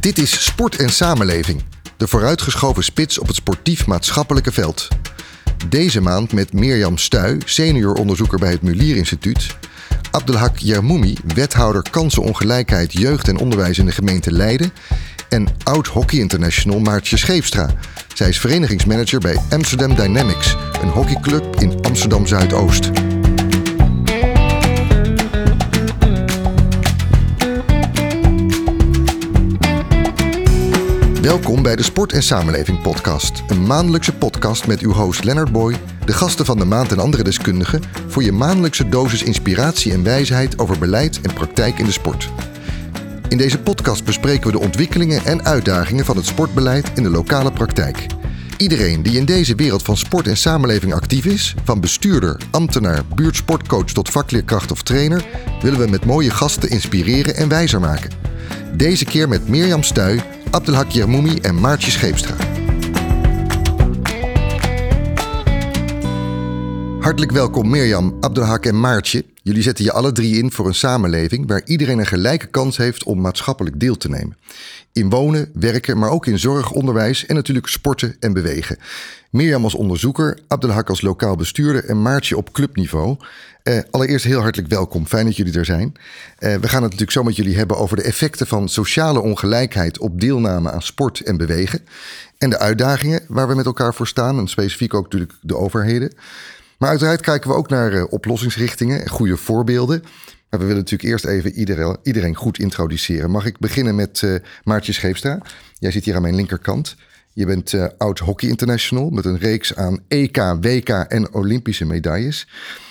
Dit is Sport en Samenleving, de vooruitgeschoven spits op het sportief-maatschappelijke veld. Deze maand met Mirjam Stuy, senior onderzoeker bij het Mulier Instituut. Abdelhak Yarmoumi, wethouder kansenongelijkheid, jeugd en onderwijs in de gemeente Leiden. En oud hockey international Maartje Scheepstra. Zij is verenigingsmanager bij Amsterdam Dynamics, een hockeyclub in Amsterdam Zuidoost. Welkom bij de Sport en Samenleving Podcast. Een maandelijkse podcast met uw host Leonard Boy, de gasten van de maand en andere deskundigen voor je maandelijkse dosis inspiratie en wijsheid over beleid en praktijk in de sport. In deze podcast bespreken we de ontwikkelingen en uitdagingen van het sportbeleid in de lokale praktijk. Iedereen die in deze wereld van sport en samenleving actief is, van bestuurder, ambtenaar, buurtsportcoach tot vakleerkracht of trainer, willen we met mooie gasten inspireren en wijzer maken. Deze keer met Mirjam Stuy, Abdelhak Yermoumi en Maartje Scheepstra. Hartelijk welkom Mirjam, Abdelhak en Maartje. Jullie zetten je alle drie in voor een samenleving waar iedereen een gelijke kans heeft om maatschappelijk deel te nemen. In wonen, werken, maar ook in zorg, onderwijs en natuurlijk sporten en bewegen. Mirjam als onderzoeker, Abdelhak als lokaal bestuurder en Maartje op clubniveau. Uh, allereerst heel hartelijk welkom, fijn dat jullie er zijn. Uh, we gaan het natuurlijk zo met jullie hebben over de effecten van sociale ongelijkheid op deelname aan sport en bewegen. En de uitdagingen waar we met elkaar voor staan, en specifiek ook natuurlijk de overheden. Maar uiteraard kijken we ook naar uh, oplossingsrichtingen en goede voorbeelden. Maar we willen natuurlijk eerst even iedereen, iedereen goed introduceren. Mag ik beginnen met uh, Maartje Scheepstra? Jij zit hier aan mijn linkerkant. Je bent uh, oud hockey international met een reeks aan EK, WK en Olympische medailles.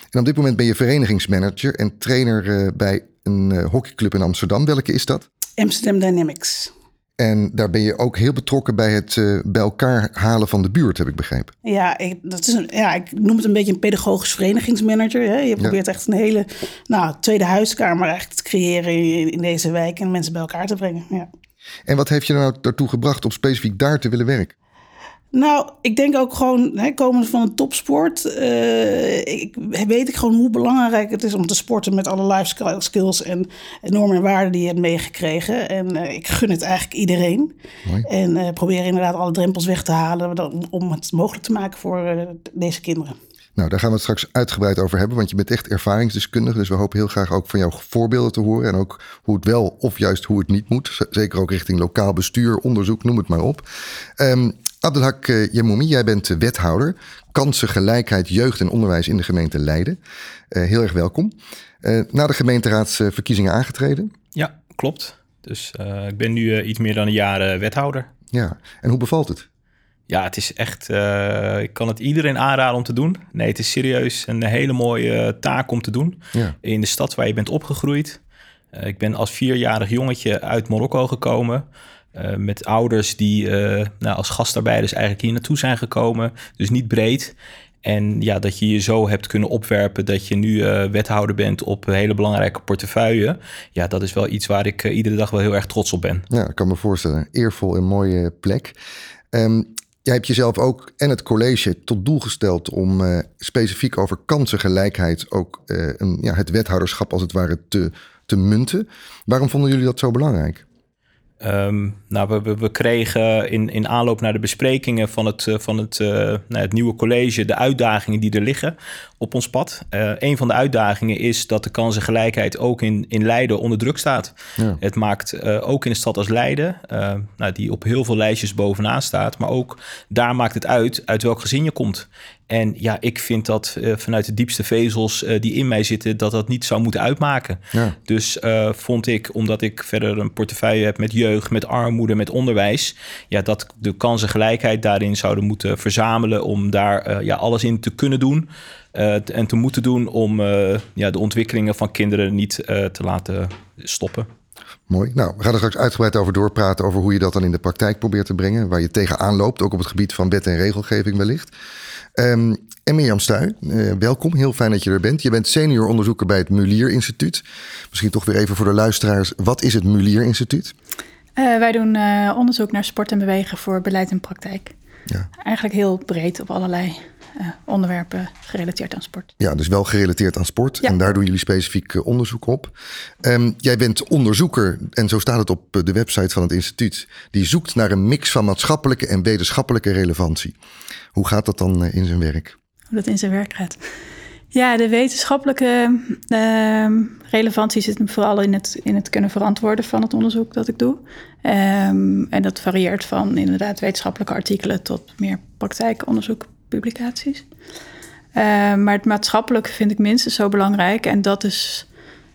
En op dit moment ben je verenigingsmanager en trainer bij een hockeyclub in Amsterdam. Welke is dat? Amsterdam Dynamics. En daar ben je ook heel betrokken bij het uh, bij elkaar halen van de buurt, heb ik begrepen. Ja ik, dat is een, ja, ik noem het een beetje een pedagogisch verenigingsmanager. Hè. Je probeert ja. echt een hele nou, tweede huiskamer eigenlijk te creëren in, in, deze wijk en mensen bij elkaar te brengen. Ja. En wat heeft je nou daartoe gebracht om specifiek daar te willen werken? Nou, ik denk ook gewoon, hè, komend van een topsport, uh, ik, weet ik gewoon hoe belangrijk het is om te sporten met alle life skills en normen en waarden die je hebt meegekregen. En uh, ik gun het eigenlijk iedereen. Mooi. En uh, probeer inderdaad alle drempels weg te halen om, om het mogelijk te maken voor deze kinderen. Nou, daar gaan we het straks uitgebreid over hebben, want je bent echt ervaringsdeskundige. Dus we hopen heel graag ook van jou voorbeelden te horen. En ook hoe het wel of juist hoe het niet moet. Zeker ook richting lokaal bestuur, onderzoek, noem het maar op. Um, Abdelhak uh, Yemoumi, jij bent wethouder kansengelijkheid, jeugd en onderwijs in de gemeente Leiden. Uh, heel erg welkom. Uh, na de gemeenteraadsverkiezingen aangetreden? Ja, klopt. Dus ik ben nu iets meer dan een jaar wethouder. Ja, en hoe bevalt het? Ja, het is echt. ik kan het iedereen aanraden om te doen. Nee, het is serieus een hele mooie taak om te doen. Ja. In de stad waar je bent opgegroeid. ik ben als vierjarig jongetje uit Marokko gekomen. Uh, met ouders die uh, nou, als gastarbeiders eigenlijk hier naartoe zijn gekomen. Dus niet breed. En ja, dat je je zo hebt kunnen opwerpen dat je nu uh, wethouder bent op hele belangrijke portefeuille. Ja, dat is wel iets waar ik iedere dag wel heel erg trots op ben. Ja, ik kan me voorstellen. Eervol en mooie plek. Um, jij hebt jezelf ook en het college tot doel gesteld om specifiek over kansengelijkheid ook een, ja, het wethouderschap als het ware te, te munten. Waarom vonden jullie dat zo belangrijk? Um, nou, we, we, kregen in, in aanloop naar de besprekingen van het, uh, van het, uh, nou, het nieuwe college de uitdagingen die er liggen op ons pad. Uh, een van de uitdagingen is dat de kansengelijkheid ook in, in Leiden onder druk staat. Ja. Het maakt ook in een stad als Leiden, nou, die op heel veel lijstjes bovenaan staat, maar ook daar maakt het uit uit welk gezin je komt. En ja, ik vind dat uh, vanuit de diepste vezels uh, die in mij zitten, dat dat niet zou moeten uitmaken. Ja. Dus uh, vond ik, omdat ik verder een portefeuille heb met jeugd, met armoede, met onderwijs, ja, dat de kansengelijkheid daarin zouden moeten verzamelen om daar ja, alles in te kunnen doen. en te moeten doen om ja, de ontwikkelingen van kinderen niet te laten stoppen. Mooi. Nou, we gaan er straks uitgebreid over doorpraten over hoe je dat dan in de praktijk probeert te brengen, waar je tegenaan loopt, ook op het gebied van wet en regelgeving wellicht. Um, en Mirjam Stuy, uh, welkom. Heel fijn dat je er bent. Je bent senior onderzoeker bij het Mulier Instituut. Misschien toch weer even voor de luisteraars. Wat is het Mulier Instituut? Uh, wij doen uh, onderzoek naar sport en bewegen voor beleid en praktijk. Ja. Eigenlijk heel breed op allerlei eh, onderwerpen gerelateerd aan sport. Ja, dus wel gerelateerd aan sport. Ja. En daar doen jullie specifiek eh, onderzoek op. Ehm, jij bent onderzoeker, en zo staat het op eh, de website van het instituut. Die zoekt naar een mix van maatschappelijke en wetenschappelijke relevantie. Hoe gaat dat dan in zijn werk? Hoe dat in zijn werk gaat. Ja, de wetenschappelijke ehm, relevantie zit hem vooral in het, in het kunnen verantwoorden van het onderzoek dat ik doe. Ehm, en dat varieert van inderdaad wetenschappelijke artikelen tot meer praktijkonderzoek, publicaties. Ehm, maar het maatschappelijke vind ik minstens zo belangrijk. En dat is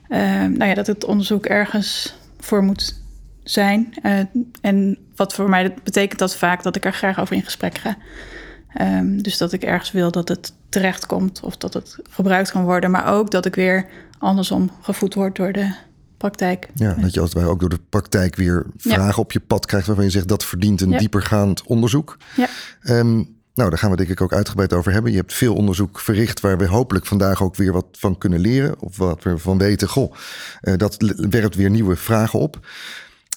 ehm, nou ja, dat het onderzoek ergens voor moet zijn. Eh, en wat voor mij betekent dat vaak dat ik er graag over in gesprek ga. Ehm, dus dat ik ergens wil dat het terechtkomt of dat het gebruikt kan worden. Maar ook dat ik weer andersom gevoed word door de praktijk. Ja, dat je als ware ook door de praktijk weer Ja. vragen op je pad krijgt waarvan je zegt dat verdient een Ja. diepergaand onderzoek. Ja. Nou, daar gaan we denk ik ook uitgebreid over hebben. Je hebt veel onderzoek verricht waar we hopelijk vandaag ook weer wat van kunnen leren. Of wat we van weten. Goh, eh, dat werpt weer nieuwe vragen op.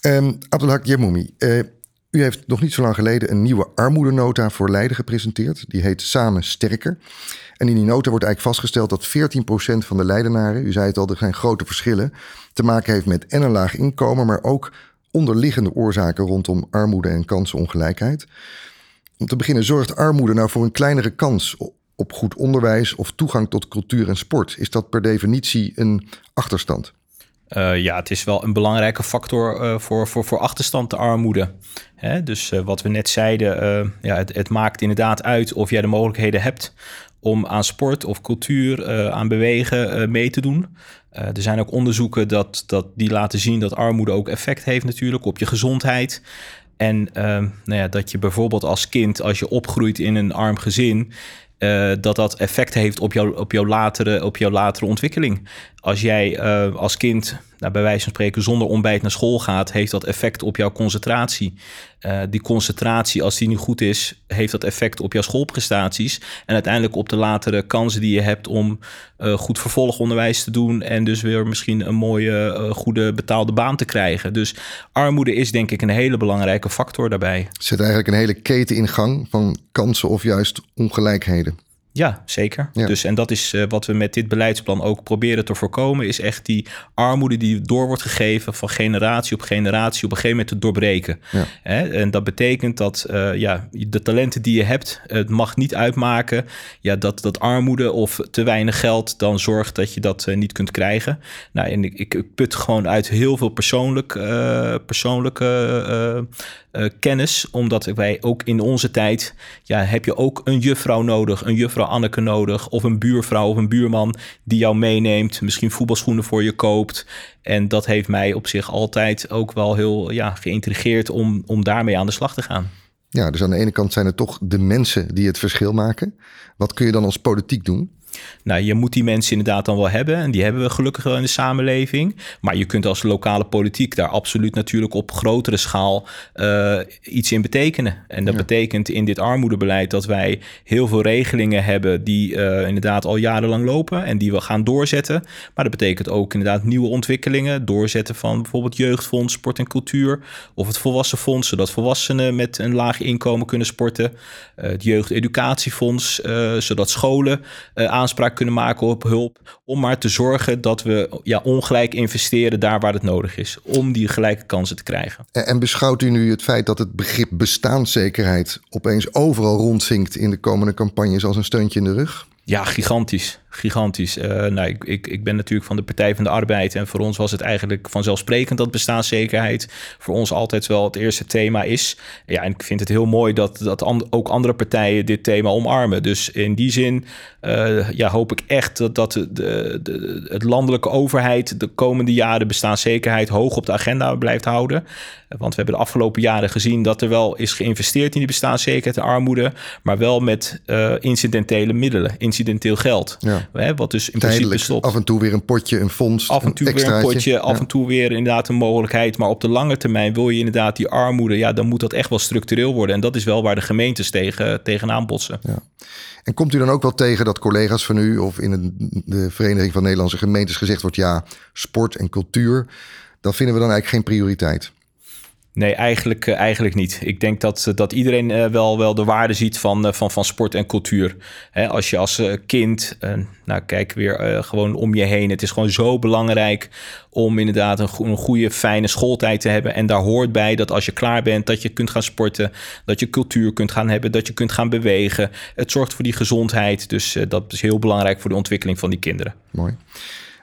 Ehm Abdelhak Yemoumi, eh, u heeft nog niet zo lang geleden een nieuwe armoedenota voor Leiden gepresenteerd. Die heet Samen Sterker. En in die nota wordt eigenlijk vastgesteld dat 14% van de Leidenaren, u zei het al, er zijn grote verschillen, te maken heeft met en een laag inkomen, maar ook onderliggende oorzaken rondom armoede en kansenongelijkheid. Om te beginnen, zorgt armoede nou voor een kleinere kans op goed onderwijs of toegang tot cultuur en sport? Is dat per definitie een achterstand? Uh, ja, het is wel een belangrijke factor uh, voor, voor, voor achterstand de armoede. Hè? Dus uh, wat we net zeiden, ja, het, het, maakt inderdaad uit of jij de mogelijkheden hebt om aan sport of cultuur, aan bewegen mee te doen. er zijn ook onderzoeken dat, dat die laten zien dat armoede ook effect heeft natuurlijk op je gezondheid. En nou ja, dat je bijvoorbeeld als kind, als je opgroeit in een arm gezin, uh, dat dat effect heeft op, jou, op, jouw latere, op jouw latere ontwikkeling. Als jij uh, als kind, nou, bij wijze van spreken, zonder ontbijt naar school gaat, heeft dat effect op jouw concentratie. Uh, die concentratie, als die niet goed is, heeft dat effect op jouw schoolprestaties. En uiteindelijk op de latere kansen die je hebt om goed vervolgonderwijs te doen. En dus weer misschien een mooie, goede betaalde baan te krijgen. Dus armoede is denk ik een hele belangrijke factor daarbij. Zit eigenlijk een hele keten in gang van kansen of juist ongelijkheden. Ja, zeker. Ja. Dus, en dat is uh, wat we met dit beleidsplan ook proberen te voorkomen, is echt die armoede die door wordt gegeven van generatie op generatie op een gegeven moment te doorbreken. Ja. Hè? En dat betekent dat uh, ja, de talenten die je hebt, het mag niet uitmaken ja, dat, dat armoede of te weinig geld dan zorgt dat je dat uh, niet kunt krijgen. Nou, en ik, ik put gewoon uit heel veel persoonlijk, persoonlijke kennis, omdat wij ook in onze tijd, ja, heb je ook een juffrouw nodig, een juffrouw Anneke nodig, of een buurvrouw of een buurman die jou meeneemt, misschien voetbalschoenen voor je koopt. En dat heeft mij op zich altijd ook wel heel ja, geïntrigeerd om, om daarmee aan de slag te gaan. Ja, dus aan de ene kant zijn het toch de mensen die het verschil maken. Wat kun je dan als politiek doen? Nou, je moet die mensen inderdaad dan wel hebben. En die hebben we gelukkig wel in de samenleving. Maar je kunt als lokale politiek daar absoluut natuurlijk op grotere schaal uh, iets in betekenen. En dat ja. betekent in dit armoedebeleid dat wij heel veel regelingen hebben die uh, inderdaad al jarenlang lopen en die we gaan doorzetten. Maar dat betekent ook inderdaad nieuwe ontwikkelingen. Doorzetten van bijvoorbeeld jeugdfonds, sport en cultuur. Of het volwassenfonds, zodat volwassenen met een laag inkomen kunnen sporten. Uh, het jeugdeducatiefonds, zodat scholen aan aanspraak kunnen maken op hulp. Om maar te zorgen dat we ja, ongelijk investeren daar waar het nodig is. Om die gelijke kansen te krijgen. En, en beschouwt u nu het feit dat het begrip bestaanszekerheid opeens overal rondzinkt in de komende campagnes als een steuntje in de rug? Ja, gigantisch. Gigantisch. Uh, nou, ik, ik, ben natuurlijk van de Partij van de Arbeid. En voor ons was het eigenlijk vanzelfsprekend dat bestaanszekerheid voor ons altijd wel het eerste thema is. Ja, en ik vind het heel mooi dat, dat ook andere partijen dit thema omarmen. Dus in die zin uh, ja, hoop ik echt dat, dat de, de, het landelijke overheid de komende jaren bestaanszekerheid hoog op de agenda blijft houden. Want we hebben de afgelopen jaren gezien dat er wel is geïnvesteerd in die bestaanszekerheid en armoede, maar wel met uh, incidentele middelen, incidenteel geld. Ja. Hè, wat dus in Tijdelijk, principe stopt. af en toe weer een potje, een fonds, Af en toe een weer een potje, af Ja. en toe weer inderdaad een mogelijkheid. Maar op de lange termijn wil je inderdaad die armoede, ja, dan moet dat echt wel structureel worden. En dat is wel waar de gemeentes tegen, tegenaan botsen. Ja. En komt u dan ook wel tegen dat collega's van u of in de Vereniging van Nederlandse Gemeentes gezegd wordt: ja, sport en cultuur, dat vinden we dan eigenlijk geen prioriteit? Nee, eigenlijk, eh, eigenlijk niet. Ik denk dat, dat iedereen uh, wel, wel de waarde ziet van, van, van sport en cultuur. Als je als kind, nou kijk weer gewoon om je heen. Het is gewoon zo belangrijk om inderdaad een, een goede, fijne schooltijd te hebben. En daar hoort bij dat als je klaar bent, dat je kunt gaan sporten. Dat je cultuur kunt gaan hebben, dat je kunt gaan bewegen. Het zorgt voor die gezondheid. Dus dat is heel belangrijk voor de ontwikkeling van die kinderen. Mooi.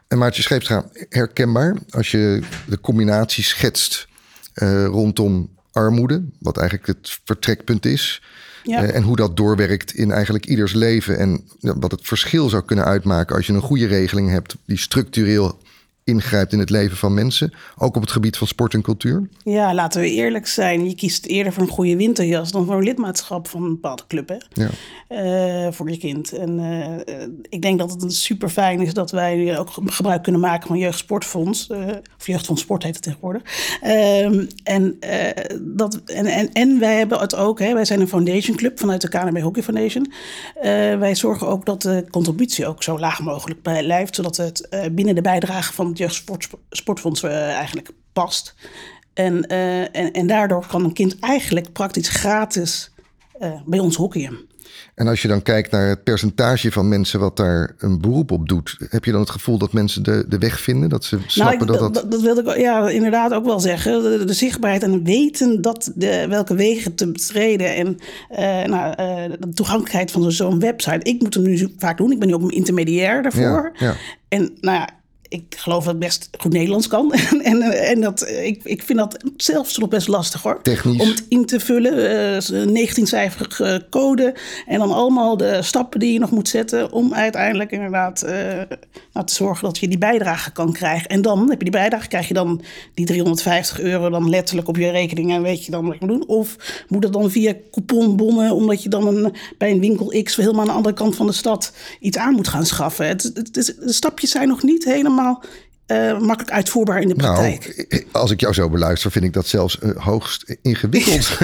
En Maartje Scheepstra, herkenbaar als je de combinatie schetst uh, rondom armoede, wat eigenlijk het vertrekpunt is. Ja. Uh, en hoe dat doorwerkt in eigenlijk ieders leven. En wat het verschil zou kunnen uitmaken als je een goede regeling hebt die structureel ingrijpt in het leven van mensen, ook op het gebied van sport en cultuur? Ja, laten we eerlijk zijn. Je kiest eerder voor een goede winterjas dan voor een lidmaatschap van een bepaalde club hè? Ja. Uh, voor je kind. En uh, ik denk dat het super fijn is dat wij ook gebruik kunnen maken van Jeugdsportfonds. Uh, of Jeugdfonds Sport heet het tegenwoordig. Ehm, en, dat, en, en, en wij hebben het ook, hè, wij zijn een foundation club vanuit de KNB Hockey Foundation. wij zorgen ook dat de contributie ook zo laag mogelijk blijft, zodat het binnen de bijdrage van het Jeugdsportfonds eigenlijk past. En, en, en daardoor kan een kind eigenlijk praktisch gratis bij ons hockeyen. En als je dan kijkt naar het percentage van mensen wat daar een beroep op doet, heb je dan het gevoel dat mensen de, de weg vinden? Dat ze nou, snappen dat, dat dat. Dat wilde ik ja, inderdaad ook wel zeggen. De, zichtbaarheid en weten dat de, welke wegen te betreden en uh, nou, uh, de toegankelijkheid van zo'n website. Ik moet hem nu vaak doen. Ik ben nu ook een intermediair daarvoor. Ja, ja. En nou ja, ik geloof dat ik best goed Nederlands kan. en, en dat, ik, ik vind dat zelfs nog best lastig hoor. Technisch. Om het in te vullen. Uh, eh, 19-cijferige code. En dan allemaal de stappen die je nog moet zetten. Om uiteindelijk inderdaad uh, nou, te zorgen dat je die bijdrage kan krijgen. En dan heb je die bijdrage, krijg je dan die 350 euro dan letterlijk op je rekening. En weet je dan wat je moet doen. Of moet dat dan via couponbonnen. Omdat je dan een, bij een winkel X helemaal aan de andere kant van de stad iets aan moet gaan schaffen. Het, het, het, de stapjes zijn nog niet helemaal uh, makkelijk uitvoerbaar in de nou, praktijk. Nou, als ik jou zo beluister, vind ik dat zelfs uh, hoogst ingewikkeld.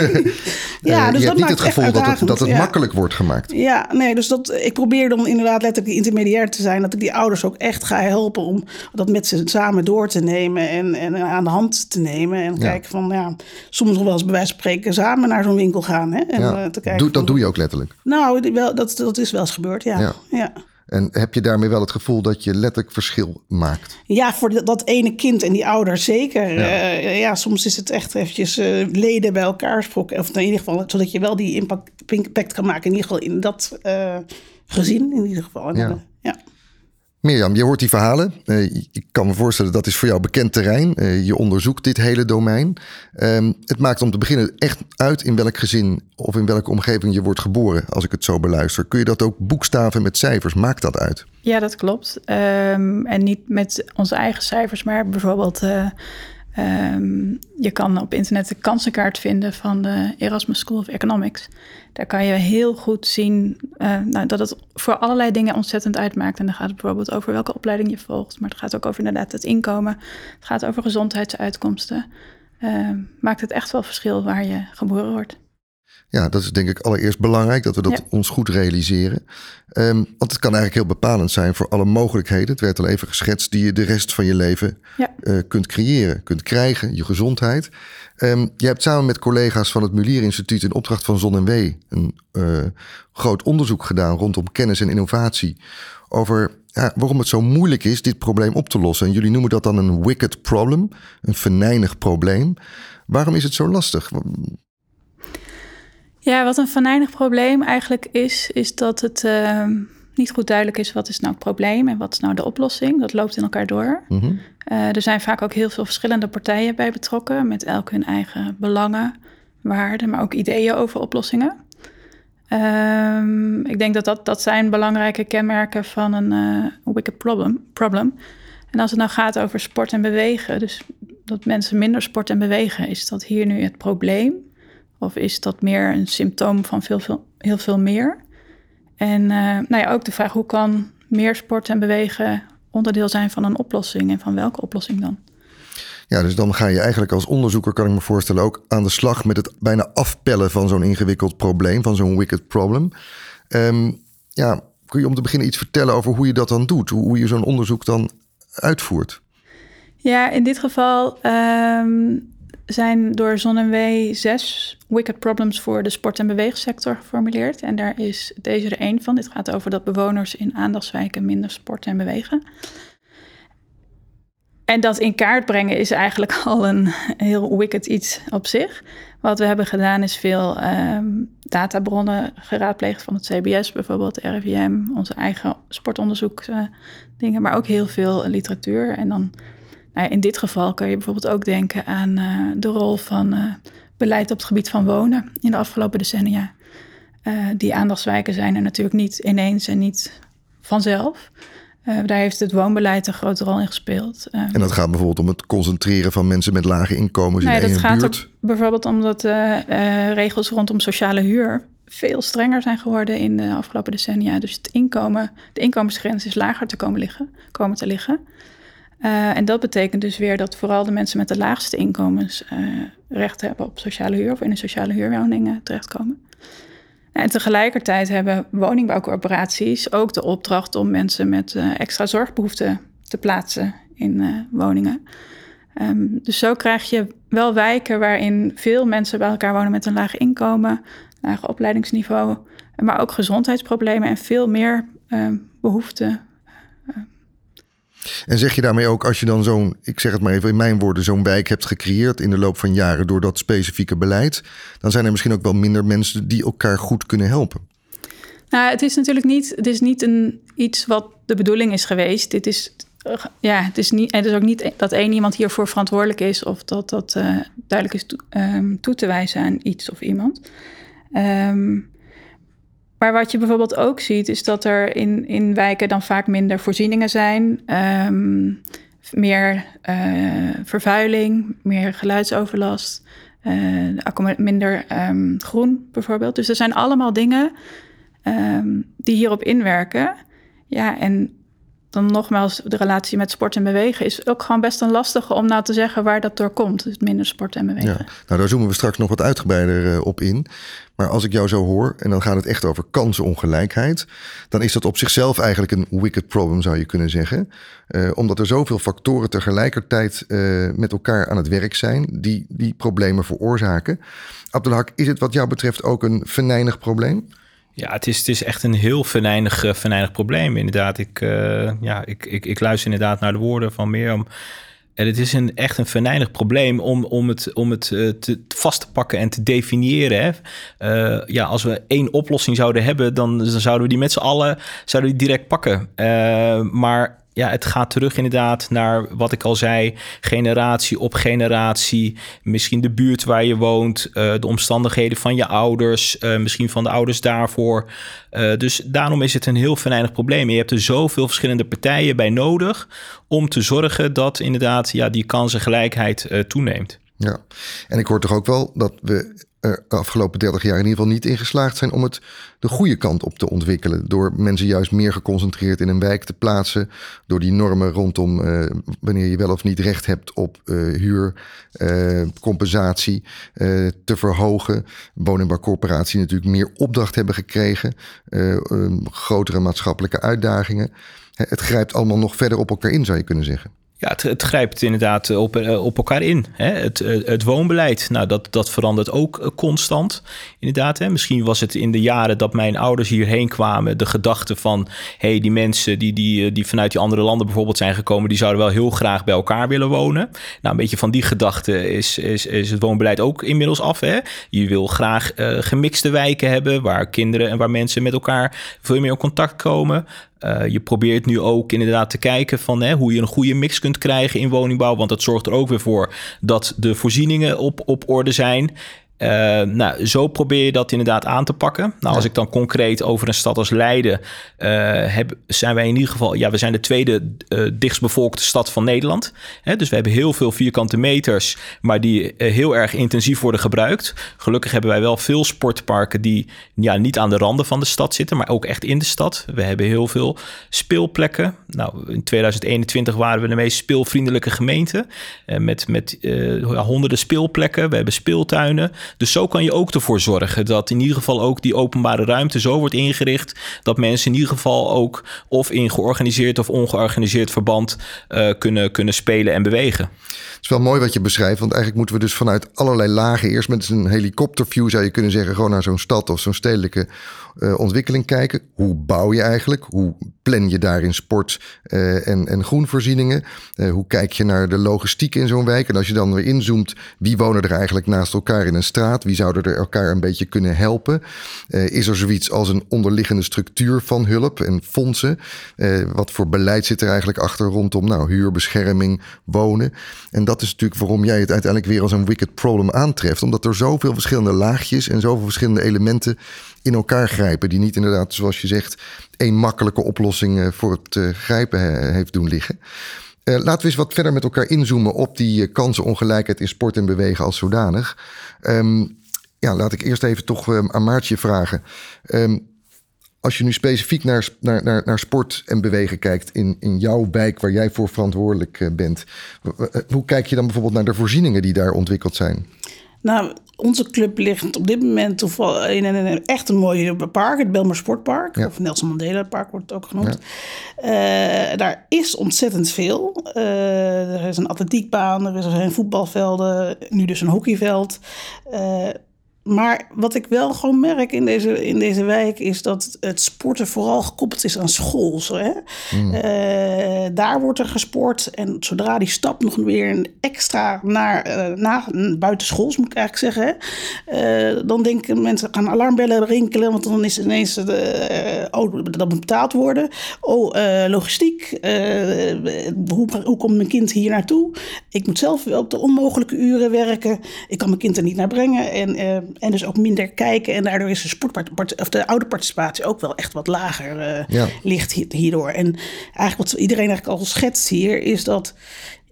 ja, dus je hebt niet het gevoel dat het, dat het makkelijk wordt gemaakt. Ja, nee, dus dat, ik probeer dan inderdaad letterlijk intermediair te zijn. Dat ik die ouders ook echt ga helpen om dat met ze samen door te nemen en, en aan de hand te nemen. En kijken van, ja, soms nog wel eens bij wijze van spreken samen naar zo'n winkel gaan. Hè, en, te kijken doe, dat doe je ook letterlijk? Nou, wel, dat, dat is wel eens gebeurd, ja. ja. En heb je daarmee wel het gevoel dat je letterlijk verschil maakt? Ja, voor dat ene kind en die ouder zeker. Ja, uh, ja soms is het echt eventjes uh, leden bij elkaar sprokken. Of in ieder geval, zodat je wel die impact, impact kan maken. In ieder geval in dat uh, gezin in ieder geval. ja. ja. Mirjam, je hoort die verhalen. Uh, ik kan me voorstellen dat is voor jou bekend terrein. Uh, je onderzoekt dit hele domein. Um, het maakt om te beginnen echt uit in welk gezin of in welke omgeving je wordt geboren, als ik het zo beluister. Kun je dat ook boekstaven met cijfers? Maakt dat uit? Ja, dat klopt. Um, en niet met onze eigen cijfers, maar bijvoorbeeld. Uh, Um, je kan op internet de kansenkaart vinden van de Erasmus School of Economics. Daar kan je heel goed zien uh, nou, dat het voor allerlei dingen ontzettend uitmaakt. En dan gaat het bijvoorbeeld over welke opleiding je volgt. Maar het gaat ook over inderdaad het inkomen. Het gaat over gezondheidsuitkomsten. Uh, maakt het echt wel verschil waar je geboren wordt. Ja, dat is denk ik allereerst belangrijk dat we dat ons goed realiseren. Um, want het kan eigenlijk heel bepalend zijn voor alle mogelijkheden. Het werd al even geschetst die je de rest van je leven ja. uh, kunt creëren, kunt krijgen, je gezondheid. Um, je hebt samen met collega's van het Mulier Instituut in opdracht van Zon en W een uh, groot onderzoek gedaan rondom kennis en innovatie over ja, waarom het zo moeilijk is dit probleem op te lossen. En jullie noemen dat dan een wicked problem, een venijnig probleem. Waarom is het zo lastig? Ja, wat een venijnig probleem eigenlijk is, is dat het uh, niet goed duidelijk is wat is nou het probleem en wat is nou de oplossing. Dat loopt in elkaar door. Mm -hmm. uh, er zijn vaak ook heel veel verschillende partijen bij betrokken, met elk hun eigen belangen, waarden, maar ook ideeën over oplossingen. Um, ik denk dat, dat dat zijn belangrijke kenmerken van een uh, wicked problem, problem. En als het nou gaat over sport en bewegen, dus dat mensen minder sport en bewegen, is dat hier nu het probleem? Of is dat meer een symptoom van veel, veel, heel veel meer? En uh, nou ja, ook de vraag hoe kan meer sport en bewegen onderdeel zijn van een oplossing en van welke oplossing dan? Ja, dus dan ga je eigenlijk als onderzoeker, kan ik me voorstellen, ook aan de slag met het bijna afpellen van zo'n ingewikkeld probleem, van zo'n wicked problem. Um, ja, kun je om te beginnen iets vertellen over hoe je dat dan doet, hoe je zo'n onderzoek dan uitvoert? Ja, in dit geval um, zijn door ZonMW zes wicked problems voor de sport- en beweegsector geformuleerd. En daar is deze er één van. Dit gaat over dat bewoners in aandachtswijken minder sporten en bewegen. En dat in kaart brengen is eigenlijk al een heel wicked iets op zich. Wat we hebben gedaan is veel um, databronnen geraadpleegd van het CBS, bijvoorbeeld RIVM, onze eigen sportonderzoeksdingen, uh, maar ook heel veel literatuur. En dan nou, in dit geval kun je bijvoorbeeld ook denken aan uh, de rol van uh, beleid op het gebied van wonen in de afgelopen decennia. die aandachtswijken zijn er natuurlijk niet ineens en niet vanzelf. Uh, daar heeft het woonbeleid een grote rol in gespeeld. Uh, en dat gaat bijvoorbeeld om het concentreren van mensen met lage inkomens nee, in dat één gaat buurt. Er bijvoorbeeld omdat de uh, regels rondom sociale huur veel strenger zijn geworden in de afgelopen decennia. Dus het inkomen, de inkomensgrens is lager te komen, liggen, komen te liggen. En dat betekent dus weer dat vooral de mensen met de laagste inkomens recht hebben op sociale huur of in een sociale huurwoningen terechtkomen. En tegelijkertijd hebben woningbouwcorporaties ook de opdracht om mensen met uh, extra zorgbehoeften te plaatsen in uh, woningen. Um, dus zo krijg je wel wijken waarin veel mensen bij elkaar wonen met een laag inkomen, laag opleidingsniveau, maar ook gezondheidsproblemen en veel meer uh, behoeften. En zeg je daarmee ook, als je dan zo'n, ik zeg het maar even in mijn woorden, zo'n wijk hebt gecreëerd in de loop van jaren door dat specifieke beleid, dan zijn er misschien ook wel minder mensen die elkaar goed kunnen helpen. Nou, het is natuurlijk niet, het is niet een, iets wat de bedoeling is geweest. Dit is, ja, het is niet, het is ook niet dat één iemand hiervoor verantwoordelijk is of dat dat uh, duidelijk is um, toe te wijzen aan iets of iemand. Um, maar wat je bijvoorbeeld ook ziet, is dat er in, in wijken dan vaak minder voorzieningen zijn. Um, meer uh, vervuiling, meer geluidsoverlast, uh, minder um, groen bijvoorbeeld. Dus er zijn allemaal dingen um, die hierop inwerken. Ja, en dan nogmaals, de relatie met sport en bewegen is ook gewoon best een lastige om nou te zeggen waar dat door komt. Dus minder sport en bewegen. Ja, nou daar zoomen we straks nog wat uitgebreider uh, op in. Maar als ik jou zo hoor, en dan gaat het echt over kansenongelijkheid, dan is dat op zichzelf eigenlijk een wicked problem, zou je kunnen zeggen. Uh, omdat er zoveel factoren tegelijkertijd uh, met elkaar aan het werk zijn die die problemen veroorzaken. Abdelhak, is het wat jou betreft ook een venijnig probleem? Ja, het is, het is echt een heel venijnig, uh, venijnig probleem. Inderdaad, ik, uh, ja, ik, ik, ik luister inderdaad naar de woorden van Mirjam. En het is een, echt een venijnig probleem om, om het, om het uh, te, vast te pakken en te definiëren. Hè. Ja, als we één oplossing zouden hebben, dan, dan zouden we die met z'n allen zouden die direct pakken. Maar ja, het gaat terug inderdaad naar wat ik al zei: generatie op generatie. Misschien de buurt waar je woont, uh, de omstandigheden van je ouders, uh, misschien van de ouders daarvoor. Uh, dus daarom is het een heel venijnig probleem. Je hebt er zoveel verschillende partijen bij nodig om te zorgen dat inderdaad ja, die kansengelijkheid toeneemt. Ja, en ik hoor toch ook wel dat we er de afgelopen 30 jaar in ieder geval niet in geslaagd zijn om het de goede kant op te ontwikkelen. Door mensen juist meer geconcentreerd in een wijk te plaatsen. Door die normen rondom uh, wanneer je wel of niet recht hebt op uh, huur, uh, compensatie te verhogen. Woningbouwcorporaties natuurlijk meer opdracht hebben gekregen. Grotere maatschappelijke uitdagingen. Het grijpt allemaal nog verder op elkaar in, zou je kunnen zeggen. Ja, het, grijpt inderdaad op, op elkaar in. Hè? Het, het woonbeleid, nou, dat, dat verandert ook constant. Inderdaad, hè? misschien was het in de jaren dat mijn ouders hierheen kwamen... de gedachte van, hey, die mensen die, die, die vanuit die andere landen bijvoorbeeld zijn gekomen... die zouden wel heel graag bij elkaar willen wonen. Nou, een beetje van die gedachte is, is, is het woonbeleid ook inmiddels af. Hè? Je wil graag gemixte wijken hebben... waar kinderen en waar mensen met elkaar veel meer in contact komen... Uh, je probeert nu ook inderdaad te kijken van hè, hoe je een goede mix kunt krijgen in woningbouw. Want dat zorgt er ook weer voor dat de voorzieningen op, op orde zijn. Uh, nou, zo probeer je dat inderdaad aan te pakken. Nou, als ik dan concreet over een stad als Leiden uh, heb, zijn wij in ieder geval, ja, we zijn de tweede uh, dichtstbevolkte stad van Nederland. Hè, dus we hebben heel veel vierkante meters, maar die heel erg intensief worden gebruikt. Gelukkig hebben wij wel veel sportparken die ja, niet aan de randen van de stad zitten, maar ook echt in de stad. We hebben heel veel speelplekken. Nou, in 2021 waren we de meest speelvriendelijke gemeente met, met honderden speelplekken. We hebben speeltuinen. Dus zo kan je ook ervoor zorgen dat in ieder geval ook die openbare ruimte zo wordt ingericht dat mensen in ieder geval ook of in georganiseerd of ongeorganiseerd verband uh, kunnen, kunnen spelen en bewegen. Het is wel mooi wat je beschrijft, want eigenlijk moeten we dus vanuit allerlei lagen, eerst met een helikopterview zou je kunnen zeggen, gewoon naar zo'n stad of zo'n stedelijke uh, ontwikkeling kijken. Hoe bouw je eigenlijk? Hoe plan je daarin sport uh, en, en groenvoorzieningen? Uh, hoe kijk je naar de logistiek in zo'n wijk? En als je dan weer inzoomt, wie wonen er eigenlijk naast elkaar in een straat? Wie zouden er elkaar een beetje kunnen helpen? is er zoiets als een onderliggende structuur van hulp en fondsen? wat voor beleid zit er eigenlijk achter rondom nou, huur, bescherming, wonen? En dat is natuurlijk waarom jij het uiteindelijk weer als een wicked problem aantreft. Omdat er zoveel verschillende laagjes en zoveel verschillende elementen in elkaar grijpen. Die niet inderdaad, zoals je zegt, één makkelijke oplossing eh, voor het uh, grijpen heeft doen liggen. Laten we eens wat verder met elkaar inzoomen op die kansenongelijkheid in sport en bewegen als zodanig. Um, ja, laat ik eerst even toch um, aan Maartje vragen. Um, als je nu specifiek naar, naar, naar, naar sport en bewegen kijkt in, in jouw wijk waar jij voor verantwoordelijk bent, hoe kijk je dan bijvoorbeeld naar de voorzieningen die daar ontwikkeld zijn? Nou, onze club ligt op dit moment in een, echt een mooie park, het Belmer Sportpark. Of Nelson Mandela Park wordt het ook genoemd. Ja. Uh, daar is ontzettend veel. Uh, er is een atletiekbaan, er zijn voetbalvelden, nu dus een hockeyveld. Uh, maar wat ik wel gewoon merk in deze, in deze wijk is dat het sporten vooral gekoppeld is aan school. Zo, hè? Mm. Uh, daar wordt er gesport. En zodra die stap nog weer een extra naar, uh, naar buitenschools, moet ik eigenlijk zeggen. Hè? Uh, dan denken mensen gaan alarmbellen rinkelen. Want dan is ineens de, oh, dat moet betaald worden. Oh, logistiek. hoe, hoe komt mijn kind hier naartoe? Ik moet zelf op de onmogelijke uren werken. Ik kan mijn kind er niet naar brengen. En en dus ook minder kijken. En daardoor is de, sportpart of de oude participatie ook wel echt wat lager uh, ligt hierdoor. En eigenlijk wat iedereen eigenlijk al schetst hier, is dat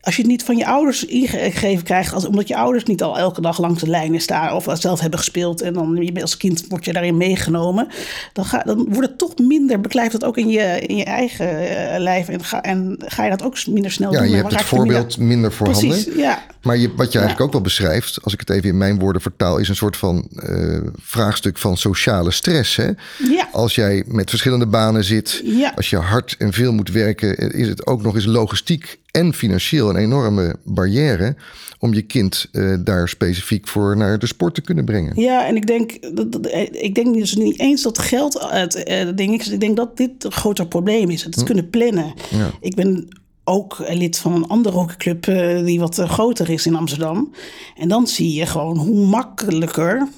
als je het niet van je ouders ingegeven krijgt, als, omdat je ouders niet al elke dag langs de lijnen staan of zelf hebben gespeeld en dan als kind word je daarin meegenomen, dan, ga, dan wordt het toch minder, beklijft dat ook in je, in je eigen uh, lijf en ga, en ga je dat ook minder snel ja, doen. Ja, je hebt het voorbeeld minder, minder voorhanden. Precies, ja. Maar je, wat je eigenlijk ook wel beschrijft, als ik het even in mijn woorden vertaal, is een soort van uh, vraagstuk van sociale stress. Hè? Ja. Als jij met verschillende banen zit, als je hard en veel moet werken, is het ook nog eens logistiek en financieel een enorme barrière om je kind uh, daar specifiek voor naar de sport te kunnen brengen. Ja, en ik denk, dat, ik denk dus niet eens dat geld het uh, ding is. Ik denk dat dit een groter probleem is. Het hm. kunnen plannen. Ja. Ik ben ook lid van een andere hockeyclub uh, die wat groter is in Amsterdam. En dan zie je gewoon hoe makkelijker